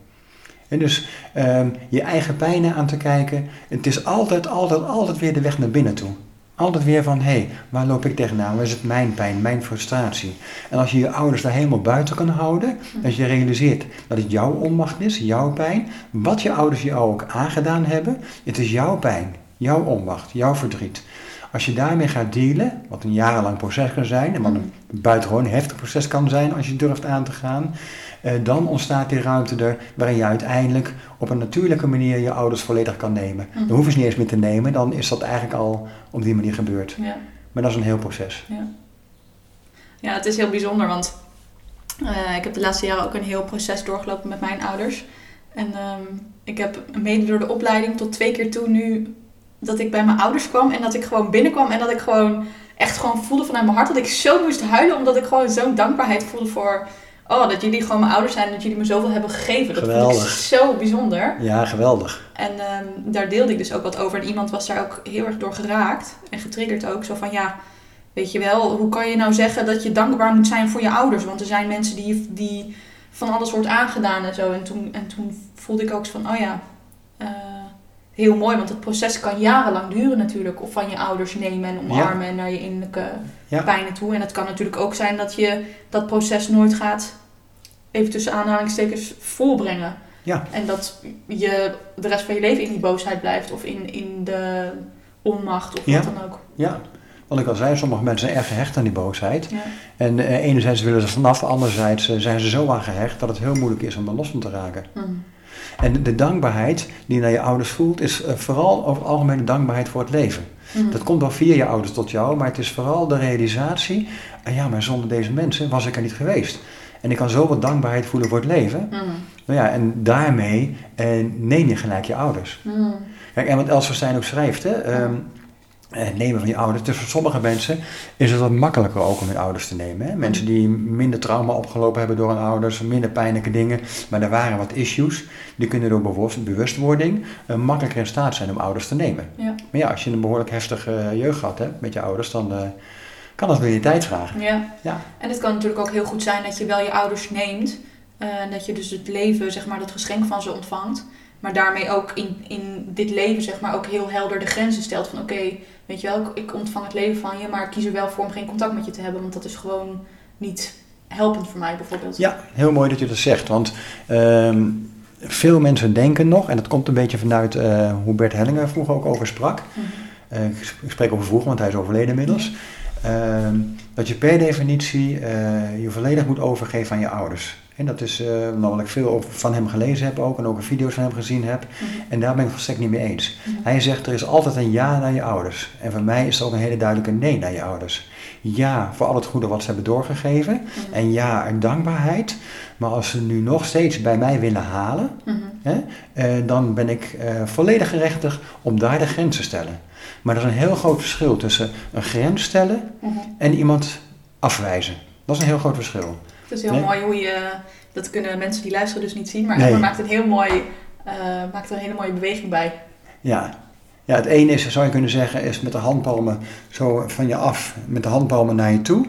B: En dus ehm, je eigen pijnen aan te kijken. Het is altijd, altijd, altijd weer de weg naar binnen toe. Altijd weer van, hé, hey, waar loop ik tegenaan? Waar is het mijn pijn, mijn frustratie? En als je je ouders daar helemaal buiten kan houden, als je realiseert dat het jouw onmacht is, jouw pijn, wat je ouders je ook aangedaan hebben, het is jouw pijn, jouw onmacht, jouw verdriet. Als je daarmee gaat dealen, wat een jarenlang proces kan zijn, en wat een buitengewoon heftig proces kan zijn als je durft aan te gaan, eh, dan ontstaat die ruimte er waarin je uiteindelijk op een natuurlijke manier je ouders volledig kan nemen.
A: Mhm.
B: Dan hoeven ze niet eens meer te nemen, dan is dat eigenlijk al op die manier gebeurd.
A: Ja.
B: Maar dat is een heel proces.
A: Ja. ja, het is heel bijzonder, want eh, ik heb de laatste jaren ook een heel proces doorgelopen met mijn ouders. En ehm, ik heb mede door de opleiding tot twee keer toe nu dat ik bij mijn ouders kwam en dat ik gewoon binnenkwam en dat ik gewoon echt gewoon voelde vanuit mijn hart dat ik zo moest huilen omdat ik gewoon zo'n dankbaarheid voelde voor oh, dat jullie gewoon mijn ouders zijn en dat jullie me zoveel hebben gegeven. Dat vond ik
B: Geweldig.
A: zo bijzonder.
B: Ja, geweldig.
A: En ehm, daar deelde ik dus ook wat over. En iemand was daar ook heel erg door geraakt. En getriggerd ook. Zo van, ja, weet je wel, hoe kan je nou zeggen dat je dankbaar moet zijn voor je ouders? Want er zijn mensen die, die van alles wordt aangedaan en zo. En toen, en toen voelde ik ook zo van, oh ja, heel mooi. Want het proces kan jarenlang duren natuurlijk. Of van je ouders nemen en omarmen en naar je innerlijke
B: Ja.
A: pijnen toe. En het kan natuurlijk ook zijn dat je dat proces nooit gaat, even tussen aanhalingstekens, volbrengen.
B: Ja.
A: En dat je de rest van je leven in die boosheid blijft of in, in de onmacht of
B: Ja.
A: wat dan ook.
B: Ja. Wat ik al zei, sommige mensen zijn erg gehecht aan die boosheid.
A: Ja.
B: En eh, enerzijds willen ze vanaf, anderzijds eh, zijn ze zo aan gehecht dat het heel moeilijk is om er los van te raken.
A: Mhm.
B: En de dankbaarheid die je naar je ouders voelt, is eh, vooral over het algemeen de dankbaarheid voor het leven.
A: Mhm.
B: Dat komt wel via je ouders tot jou, maar het is vooral de realisatie, ah ja, maar zonder deze mensen was ik er niet geweest. En ik kan zo wat dankbaarheid voelen voor het leven. Nou ja, en daarmee eh, neem je gelijk je ouders.
A: Mhm.
B: Kijk, en wat Els Verstijn ook schrijft, hè, ehm, eh, nemen van je ouders. Dus voor sommige mensen is het wat makkelijker ook om hun ouders te nemen. Hè? Mensen die minder trauma opgelopen hebben door hun ouders, minder pijnlijke dingen, maar er waren wat issues, die kunnen door bewust, bewustwording eh, makkelijker in staat zijn om ouders te nemen.
A: Ja.
B: Maar ja, als je een behoorlijk heftige eh, jeugd gehad hebt met je ouders, dan kan dat weer je tijd vragen.
A: Ja.
B: Ja.
A: En het kan natuurlijk ook heel goed zijn dat je wel je ouders neemt. En dat je dus het leven, zeg maar, dat geschenk van ze ontvangt. Maar daarmee ook in, in dit leven, zeg maar, ook heel helder de grenzen stelt. Van oké, weet je wel, ik, ik ontvang het leven van je, maar ik kies er wel voor om geen contact met je te hebben. Want dat is gewoon niet helpend voor mij, bijvoorbeeld.
B: Ja, heel mooi dat je dat zegt. Want ehm, veel mensen denken nog, en dat komt een beetje vanuit eh, hoe Bert Hellinger vroeger ook over sprak.
A: Mhm.
B: Eh, ik spreek over vroeger, want hij is overleden inmiddels. Ehm, dat je per definitie eh, je volledig moet overgeven aan je ouders. En dat is eh omdat ik veel van hem gelezen heb ook en ook video's van hem gezien heb.
A: Mhm.
B: En daar ben ik het volstrekt niet mee eens.
A: Mhm.
B: Hij zegt er is altijd een ja naar je ouders. En voor mij is er ook een hele duidelijke nee naar je ouders. Ja voor al het goede wat ze hebben doorgegeven.
A: Mhm.
B: En ja, een dankbaarheid. Maar als ze nu nog steeds bij mij willen halen, hè, eh, dan ben ik eh, volledig gerechtigd om daar de grens te stellen. Maar er is een heel groot verschil tussen een grens stellen en iemand afwijzen. Dat is een heel groot verschil.
A: Het is heel
B: Nee.
A: mooi hoe je, dat kunnen mensen die luisteren dus niet zien, maar
B: Nee.
A: Maakt een heel mooi, eh, maakt er een hele mooie beweging bij.
B: Ja. ja, het ene is, zou je kunnen zeggen, is met de handpalmen zo van je af, met de handpalmen naar je toe.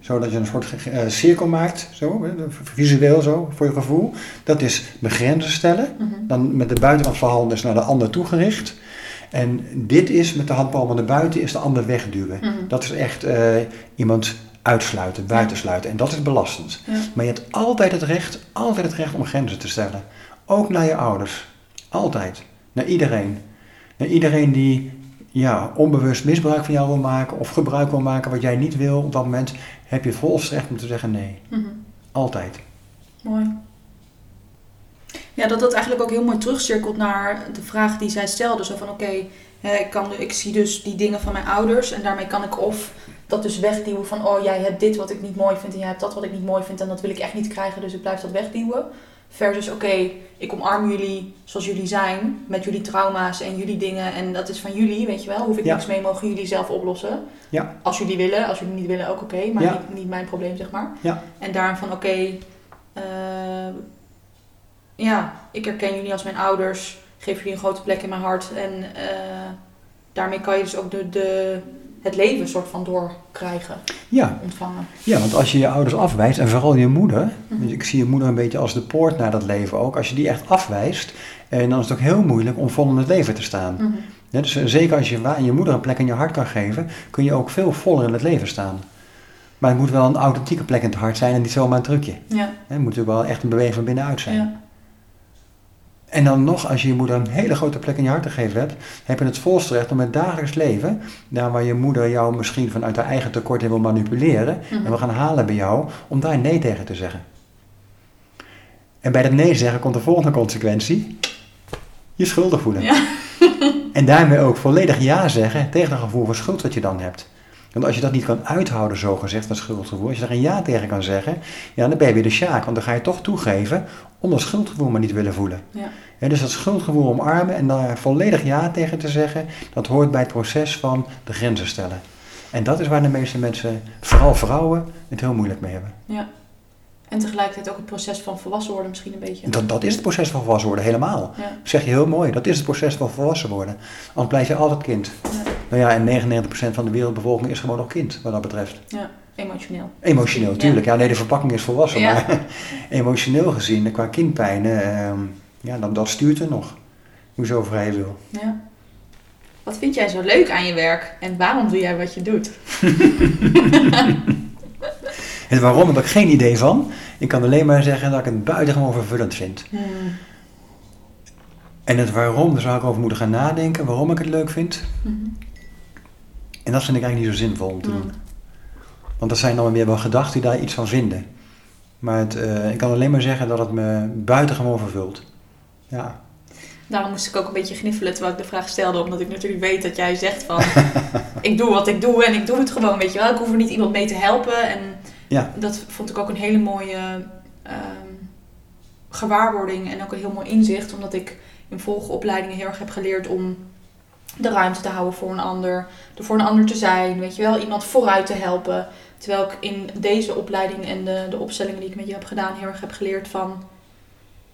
B: Zodat je een soort eh, cirkel maakt, zo, visueel zo, voor je gevoel. Dat is de grenzen stellen.
A: Mhm.
B: Dan met de buitenkant van de hand is naar de ander toegericht. En dit is met de handpalmen naar buiten, is de ander wegduwen.
A: Mhm.
B: Dat is echt eh, iemand uitsluiten, buitensluiten. En dat is belastend. Maar je hebt altijd het recht, altijd het recht om grenzen te stellen. Ook naar je ouders. Altijd. Naar iedereen. Naar iedereen die ja, onbewust misbruik van jou wil maken of gebruik wil maken wat jij niet wil. Op dat moment heb je volste recht om te zeggen nee.
A: Mhm.
B: Altijd.
A: Mooi. Ja, dat dat eigenlijk ook heel mooi terugcirkelt naar de vraag die zij stelde. Zo van, oké, ik, kan, ik zie dus die dingen van mijn ouders en daarmee kan ik of dat dus wegduwen van, oh jij hebt dit wat ik niet mooi vind en jij hebt dat wat ik niet mooi vind en dat wil ik echt niet krijgen, dus ik blijf dat wegduwen. Versus, oké, ik omarm jullie zoals jullie zijn, met jullie trauma's en jullie dingen en dat is van jullie, weet je wel. Hoef ik
B: Ja.
A: niks mee, mogen jullie zelf oplossen.
B: Ja.
A: Als jullie willen, als jullie niet willen ook oké, maar
B: Ja.
A: niet, niet mijn probleem, zeg maar.
B: Ja.
A: En daarom van, oké, eh, ja, ik herken jullie als mijn ouders, geef jullie een grote plek in mijn hart en eh, daarmee kan je dus ook de, de, het leven soort van doorkrijgen,
B: Ja,
A: ontvangen.
B: ja, want als je je ouders afwijst, en vooral je moeder, dus ik zie je moeder een beetje als de poort naar dat leven ook, als je die echt afwijst, en dan is het ook heel moeilijk om vol in het leven te staan.
A: Mhm.
B: Ja, dus eh, zeker als je wa- je moeder een plek in je hart kan geven, kun je ook veel voller in het leven staan. Maar het moet wel een authentieke plek in het hart zijn en niet zomaar een trucje.
A: Ja,
B: Het moet natuurlijk wel echt een beweging van binnenuit zijn.
A: ja,
B: En dan nog, als je je moeder een hele grote plek in je hart gegeven hebt, heb je het volste recht om het dagelijks leven, daar waar je moeder jou misschien vanuit haar eigen tekort in wil manipuleren,
A: Mhm.
B: en we gaan halen bij jou, om daar nee tegen te zeggen. En bij dat nee zeggen komt de volgende consequentie. Je schuldig voelen.
A: Ja.
B: En daarmee ook volledig ja zeggen tegen het gevoel van schuld wat je dan hebt. Want als je dat niet kan uithouden, zo gezegd, dat schuldgevoel, als je daar een ja tegen kan zeggen, ja, dan ben je weer de sjaak. Want dan ga je toch toegeven om dat schuldgevoel maar niet willen voelen.
A: Ja.
B: Dus dat schuldgevoel omarmen en daar volledig ja tegen te zeggen, dat hoort bij het proces van de grenzen stellen. En dat is waar de meeste mensen, vooral vrouwen, het heel moeilijk mee hebben.
A: ja. En tegelijkertijd ook het proces van volwassen worden misschien een beetje.
B: Dat, dat is het proces van volwassen worden, helemaal.
A: Ja,
B: zeg je heel mooi, dat is het proces van volwassen worden. Anders blijf je altijd kind.
A: ja,
B: Nou ja, en 99% van de wereldbevolking is gewoon nog kind, wat dat betreft.
A: ja, emotioneel.
B: Emotioneel, tuurlijk. Ja, nee, de verpakking is volwassen,
A: Ja.
B: maar emotioneel gezien, qua kindpijn, ehm, ja, dan, dat stuurt er nog. Hoe zo vrij wil.
A: Ja. Wat vind jij zo leuk aan je werk en waarom doe jij wat je doet?
B: Het waarom heb ik geen idee van. Ik kan alleen maar zeggen dat ik het buitengewoon vervullend vind.
A: Hmm.
B: En het waarom, daar zou ik over moeten gaan nadenken, waarom ik het leuk vind.
A: Mhm.
B: En dat vind ik eigenlijk niet zo zinvol om te doen. Want dat zijn dan weer wel gedachten die daar iets van vinden. Maar het, eh, ik kan alleen maar zeggen dat het me buitengewoon vervult. Ja.
A: Daarom moest ik ook een beetje gniffelen terwijl ik de vraag stelde, omdat ik natuurlijk weet dat jij zegt van, ik doe wat ik doe en ik doe het gewoon, weet je wel. Ik hoef er niet iemand mee te helpen en
B: Ja.
A: dat vond ik ook een hele mooie ehm, gewaarwording en ook een heel mooi inzicht, omdat ik in volgopleidingen heel erg heb geleerd om de ruimte te houden voor een ander, er voor een ander te zijn, weet je wel, iemand vooruit te helpen. Terwijl ik in deze opleiding en de, de opstellingen die ik met je heb gedaan heel erg heb geleerd van,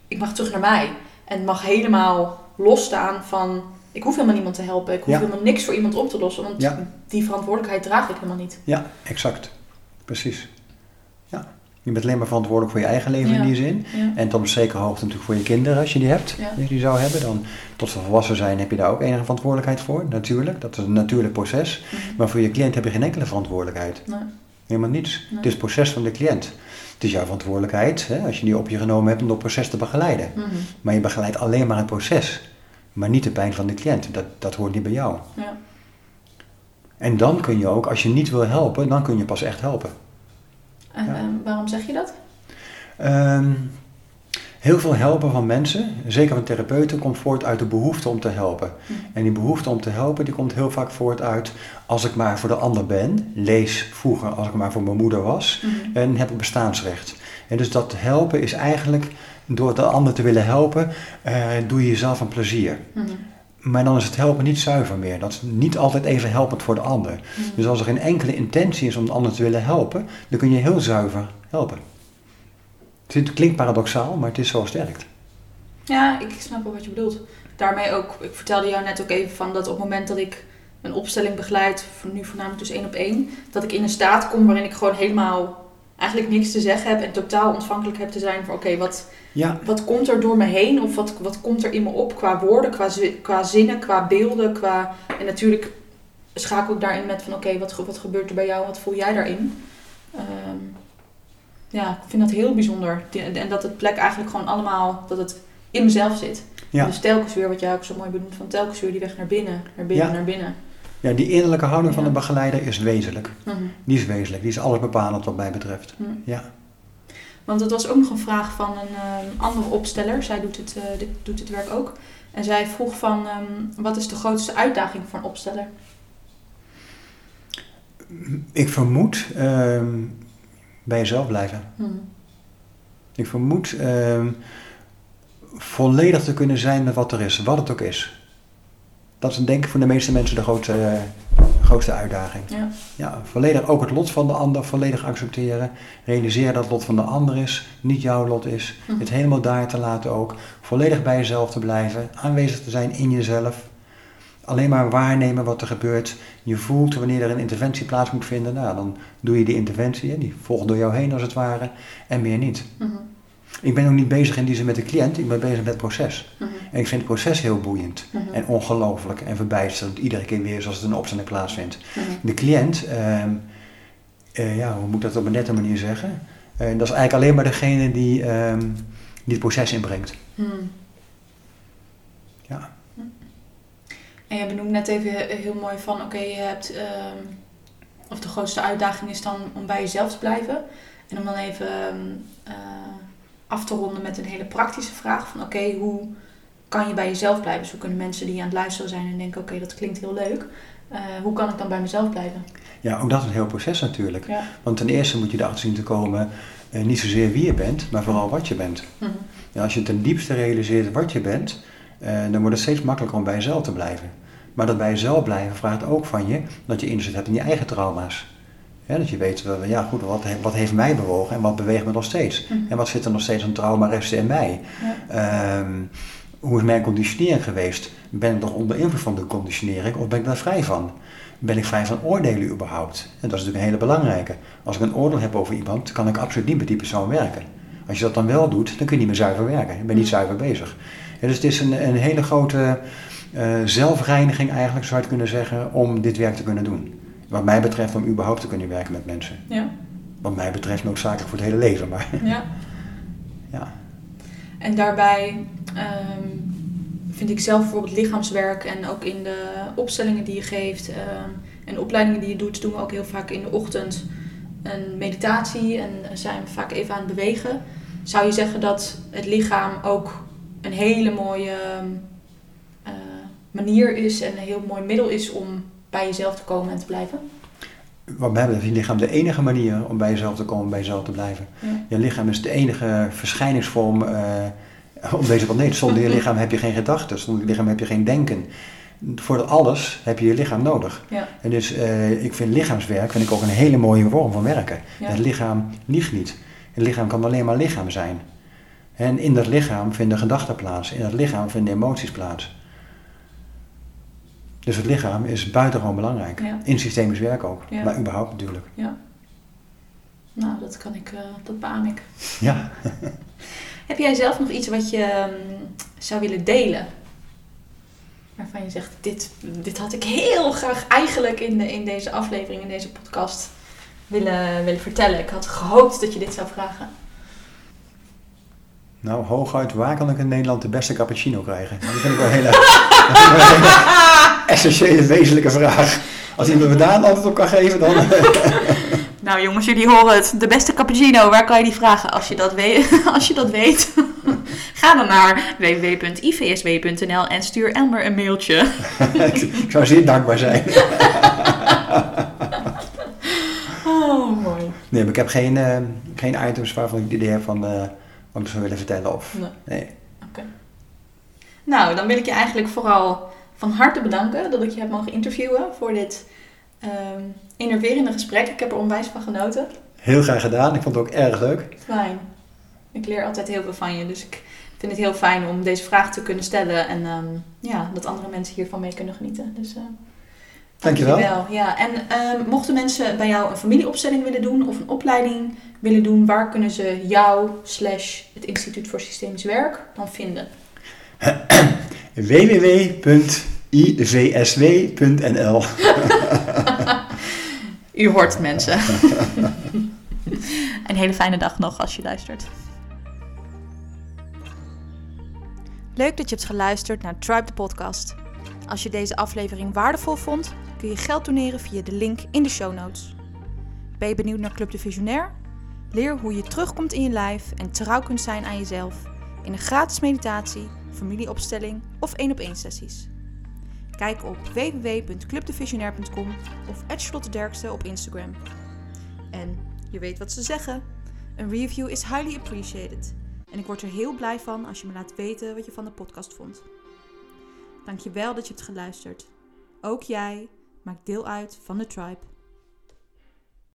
A: ik mag terug naar mij. En het mag helemaal losstaan van, ik hoef helemaal niemand te helpen. Ik hoef
B: Ja.
A: helemaal niks voor iemand op te lossen, want
B: Ja.
A: die verantwoordelijkheid draag ik helemaal niet.
B: Ja, exact. Precies. Je bent alleen maar verantwoordelijk voor je eigen leven
A: Ja.
B: in die zin.
A: Ja.
B: En tot een zekere hoogte natuurlijk voor je kinderen, als je die hebt.
A: Ja.
B: Als je die zou hebben, dan tot ze volwassen zijn heb je daar ook enige verantwoordelijkheid voor. Natuurlijk, dat is een natuurlijk proces.
A: Mhm.
B: Maar voor je cliënt heb je geen enkele verantwoordelijkheid.
A: Nee.
B: Helemaal niets.
A: Nee.
B: Het is het proces van de cliënt. Het is jouw verantwoordelijkheid, hè, als je die op je genomen hebt om dat proces te begeleiden.
A: Mhm.
B: Maar je begeleidt alleen maar het proces. Maar niet de pijn van de cliënt. Dat, dat hoort niet bij jou.
A: Ja.
B: En dan kun je ook, als je niet wil helpen, dan kun je pas echt helpen.
A: En
B: Ja.
A: ehm, waarom zeg je dat?
B: Ehm, heel veel helpen van mensen, zeker van therapeuten, komt voort uit de behoefte om te helpen.
A: Mhm.
B: En die behoefte om te helpen, die komt heel vaak voort uit als ik maar voor de ander ben. Lees vroeger als ik maar voor mijn moeder was.
A: Mhm.
B: En heb ik bestaansrecht. En dus dat helpen is eigenlijk, door de ander te willen helpen, eh, doe je jezelf een plezier.
A: Mhm.
B: Maar dan is het helpen niet zuiver meer. Dat is niet altijd even helpend voor de ander.
A: Mhm.
B: Dus als er geen enkele intentie is om de ander te willen helpen, dan kun je heel zuiver helpen. Het klinkt paradoxaal, maar het is zoals het werkt.
A: Ja, ik snap wel wat je bedoelt. Daarmee ook, ik vertelde jou net ook even van dat op het moment dat ik een opstelling begeleid, nu voornamelijk dus één op één, dat ik in een staat kom waarin ik gewoon helemaal eigenlijk niks te zeggen heb en totaal ontvankelijk heb te zijn voor oké, wat,
B: Ja,
A: wat komt er door me heen of wat, wat komt er in me op qua woorden, qua, qua zinnen, qua beelden, qua... En natuurlijk schakel ik daarin met van oké, wat, wat gebeurt er bij jou, wat voel jij daarin? Ehm, ja, ik vind dat heel bijzonder. En dat het plek eigenlijk gewoon allemaal, dat het in mezelf zit.
B: Ja.
A: Dus telkens weer, wat jij ook zo mooi benoemt, van telkens weer die weg naar binnen, naar binnen,
B: Ja.
A: naar binnen.
B: Ja die innerlijke houding van de begeleider is wezenlijk.
A: Mhm.
B: Die is wezenlijk, die is alles bepalend wat mij betreft.
A: Mhm.
B: Ja.
A: Want het was ook nog een vraag van een ehm, andere opsteller. Zij doet het, eh, dit, doet het werk ook. En zij vroeg van, ehm, wat is de grootste uitdaging voor een opsteller?
B: Ik vermoed ehm, bij jezelf blijven.
A: Mhm.
B: Ik vermoed volledig te kunnen zijn met wat er is, wat het ook is. Dat is denk ik voor de meeste mensen de grootste, eh, grootste uitdaging.
A: Ja.
B: Ja, volledig ook het lot van de ander volledig accepteren. Realiseren dat het lot van de ander is, niet jouw lot is.
A: Mhm.
B: Het helemaal daar te laten ook. Volledig bij jezelf te blijven. Aanwezig te zijn in jezelf. alleen maar waarnemen wat er gebeurt. Je voelt wanneer er een interventie plaats moet vinden. Nou, dan doe je die interventie. Hè, die volgt door jou heen als het ware. En meer niet.
A: Mhm.
B: Ik ben ook niet bezig in die zin met de cliënt. Ik ben bezig met het proces.
A: Mhm.
B: En ik vind het proces heel boeiend.
A: Mhm.
B: En ongelooflijk en verbijsterend. Iedere keer weer zoals het een opstelling plaatsvindt.
A: Mhm.
B: De cliënt, ehm, eh, ja, hoe moet ik dat op een nette manier zeggen? Eh, dat is eigenlijk alleen maar degene die, ehm, die het proces inbrengt.
A: Mhm.
B: Ja.
A: En je benoemt net even he- heel mooi van, oké, je hebt, ehm, of de grootste uitdaging is dan om bij jezelf te blijven. En om dan even eh, af te ronden met een hele praktische vraag van, oké, hoe kan je bij jezelf blijven? Dus hoe kunnen mensen die aan het luisteren zijn en denken, oké, dat klinkt heel leuk. Eh, hoe kan ik dan bij mezelf blijven?
B: ja, ook dat is een heel proces natuurlijk.
A: Ja.
B: Want ten eerste moet je erachter zien te komen, eh, niet zozeer wie je bent, maar vooral wat je bent.
A: Mhm.
B: Ja, als je ten diepste realiseert wat je bent, eh, dan wordt het steeds makkelijker om bij jezelf te blijven. Maar dat bij jezelf blijven vraagt ook van je dat je inzicht hebt in je eigen trauma's. Ja, dat je weet, wel, ja goed, wat, wat heeft mij bewogen en wat beweegt me nog steeds?
A: Mhm.
B: En wat zit er nog steeds aan traumaresten in mij?
A: Ja.
B: Ehm, hoe is mijn conditionering geweest? Ben ik nog onder invloed van de conditionering of ben ik daar vrij van? Ben ik vrij van oordelen überhaupt? En dat is natuurlijk een hele belangrijke. Als ik een oordeel heb over iemand, kan ik absoluut niet met die persoon werken. Als je dat dan wel doet, dan kun je niet meer zuiver werken. Je bent niet zuiver bezig. Ja, dus het is een, een hele grote eh, zelfreiniging eigenlijk, zou je het kunnen zeggen, om dit werk te kunnen doen. Wat mij betreft om überhaupt te kunnen werken met mensen.
A: Ja.
B: Wat mij betreft noodzakelijk voor het hele leven, maar
A: ja.
B: ja.
A: En daarbij ehm, vind ik zelf bijvoorbeeld lichaamswerk en ook in de opstellingen die je geeft ehm, en opleidingen die je doet, doen we ook heel vaak in de ochtend een meditatie en zijn we vaak even aan het bewegen. Zou je zeggen dat het lichaam ook een hele mooie ehm, eh, manier is en een heel mooi middel is om bij jezelf te komen en te blijven?
B: Wat mij betreft is je lichaam de enige manier om bij jezelf te komen, bij jezelf te blijven.
A: Ja.
B: Je lichaam is de enige verschijningsvorm eh, op deze planeet. Zonder je lichaam heb je geen gedachten, zonder je lichaam heb je geen denken. Voor alles heb je je lichaam nodig.
A: Ja.
B: En dus eh, ik vind lichaamswerk vind ik ook een hele mooie vorm van werken.
A: Ja.
B: Het lichaam liegt niet. Het lichaam kan alleen maar lichaam zijn. En in dat lichaam vinden gedachten plaats. In dat lichaam vinden emoties plaats. Dus het lichaam is buitengewoon belangrijk.
A: Ja.
B: In systemisch werk ook.
A: Ja.
B: Maar überhaupt natuurlijk.
A: Ja. Nou, dat kan ik, eh, dat beaam ik.
B: Ja.
A: Heb jij zelf nog iets wat je ehm, zou willen delen? Waarvan je zegt, dit, dit had ik heel graag eigenlijk in, de, in deze aflevering, in deze podcast willen, willen vertellen. Ik had gehoopt dat je dit zou vragen.
B: Nou, hooguit, waar kan ik in Nederland de beste cappuccino krijgen? Dat vind ik wel een hele, dat vind ik wel een hele essentiële, wezenlijke vraag. Als iemand me daar een antwoord op kan geven, dan...
A: Nou jongens, jullie horen het. De beste cappuccino, waar kan je die vragen? Als je dat weet, als je dat weet ga dan naar www.ivsw.nl en stuur Elmer een mailtje.
B: ik, ik zou zeer dankbaar zijn.
A: Oh, mooi.
B: Nee, maar ik heb geen, eh, geen items waarvan ik het idee heb van eh, wat zou willen vertellen. Of,
A: Nee.
B: nee.
A: Nou, dan wil ik je eigenlijk vooral van harte bedanken dat ik je heb mogen interviewen voor dit ehm innoverende gesprek. Ik heb er onwijs van genoten.
B: Heel graag gedaan. Ik vond het ook erg leuk.
A: Fijn. Ik leer altijd heel veel van je, dus ik vind het heel fijn om deze vraag te kunnen stellen en ehm, ja, dat andere mensen hiervan mee kunnen genieten. Dus, eh,
B: Dankjewel.
A: dankjewel. Ja, en ehm, mochten mensen bij jou een familieopstelling willen doen of een opleiding willen doen, waar kunnen ze jou slash het Instituut voor Systemisch Werk dan vinden?
B: www.ivsw.nl
A: U hoort mensen. een hele fijne dag nog als je luistert. Leuk dat je hebt geluisterd naar Tribe de podcast. Als je deze aflevering waardevol vond, je geld doneren via de link in de show notes. Ben je benieuwd naar Club de Visionair? Leer hoe je terugkomt in je lijf en trouw kunt zijn aan jezelf in een gratis meditatie, familieopstelling of één op één sessies. Kijk op www.clubdevisionair.com of @charlottederkste op Instagram. En je weet wat ze zeggen: een review is highly appreciated. En ik word er heel blij van als je me laat weten wat je van de podcast vond. Dankjewel dat je hebt geluisterd. Ook jij maakt deel uit van de tribe.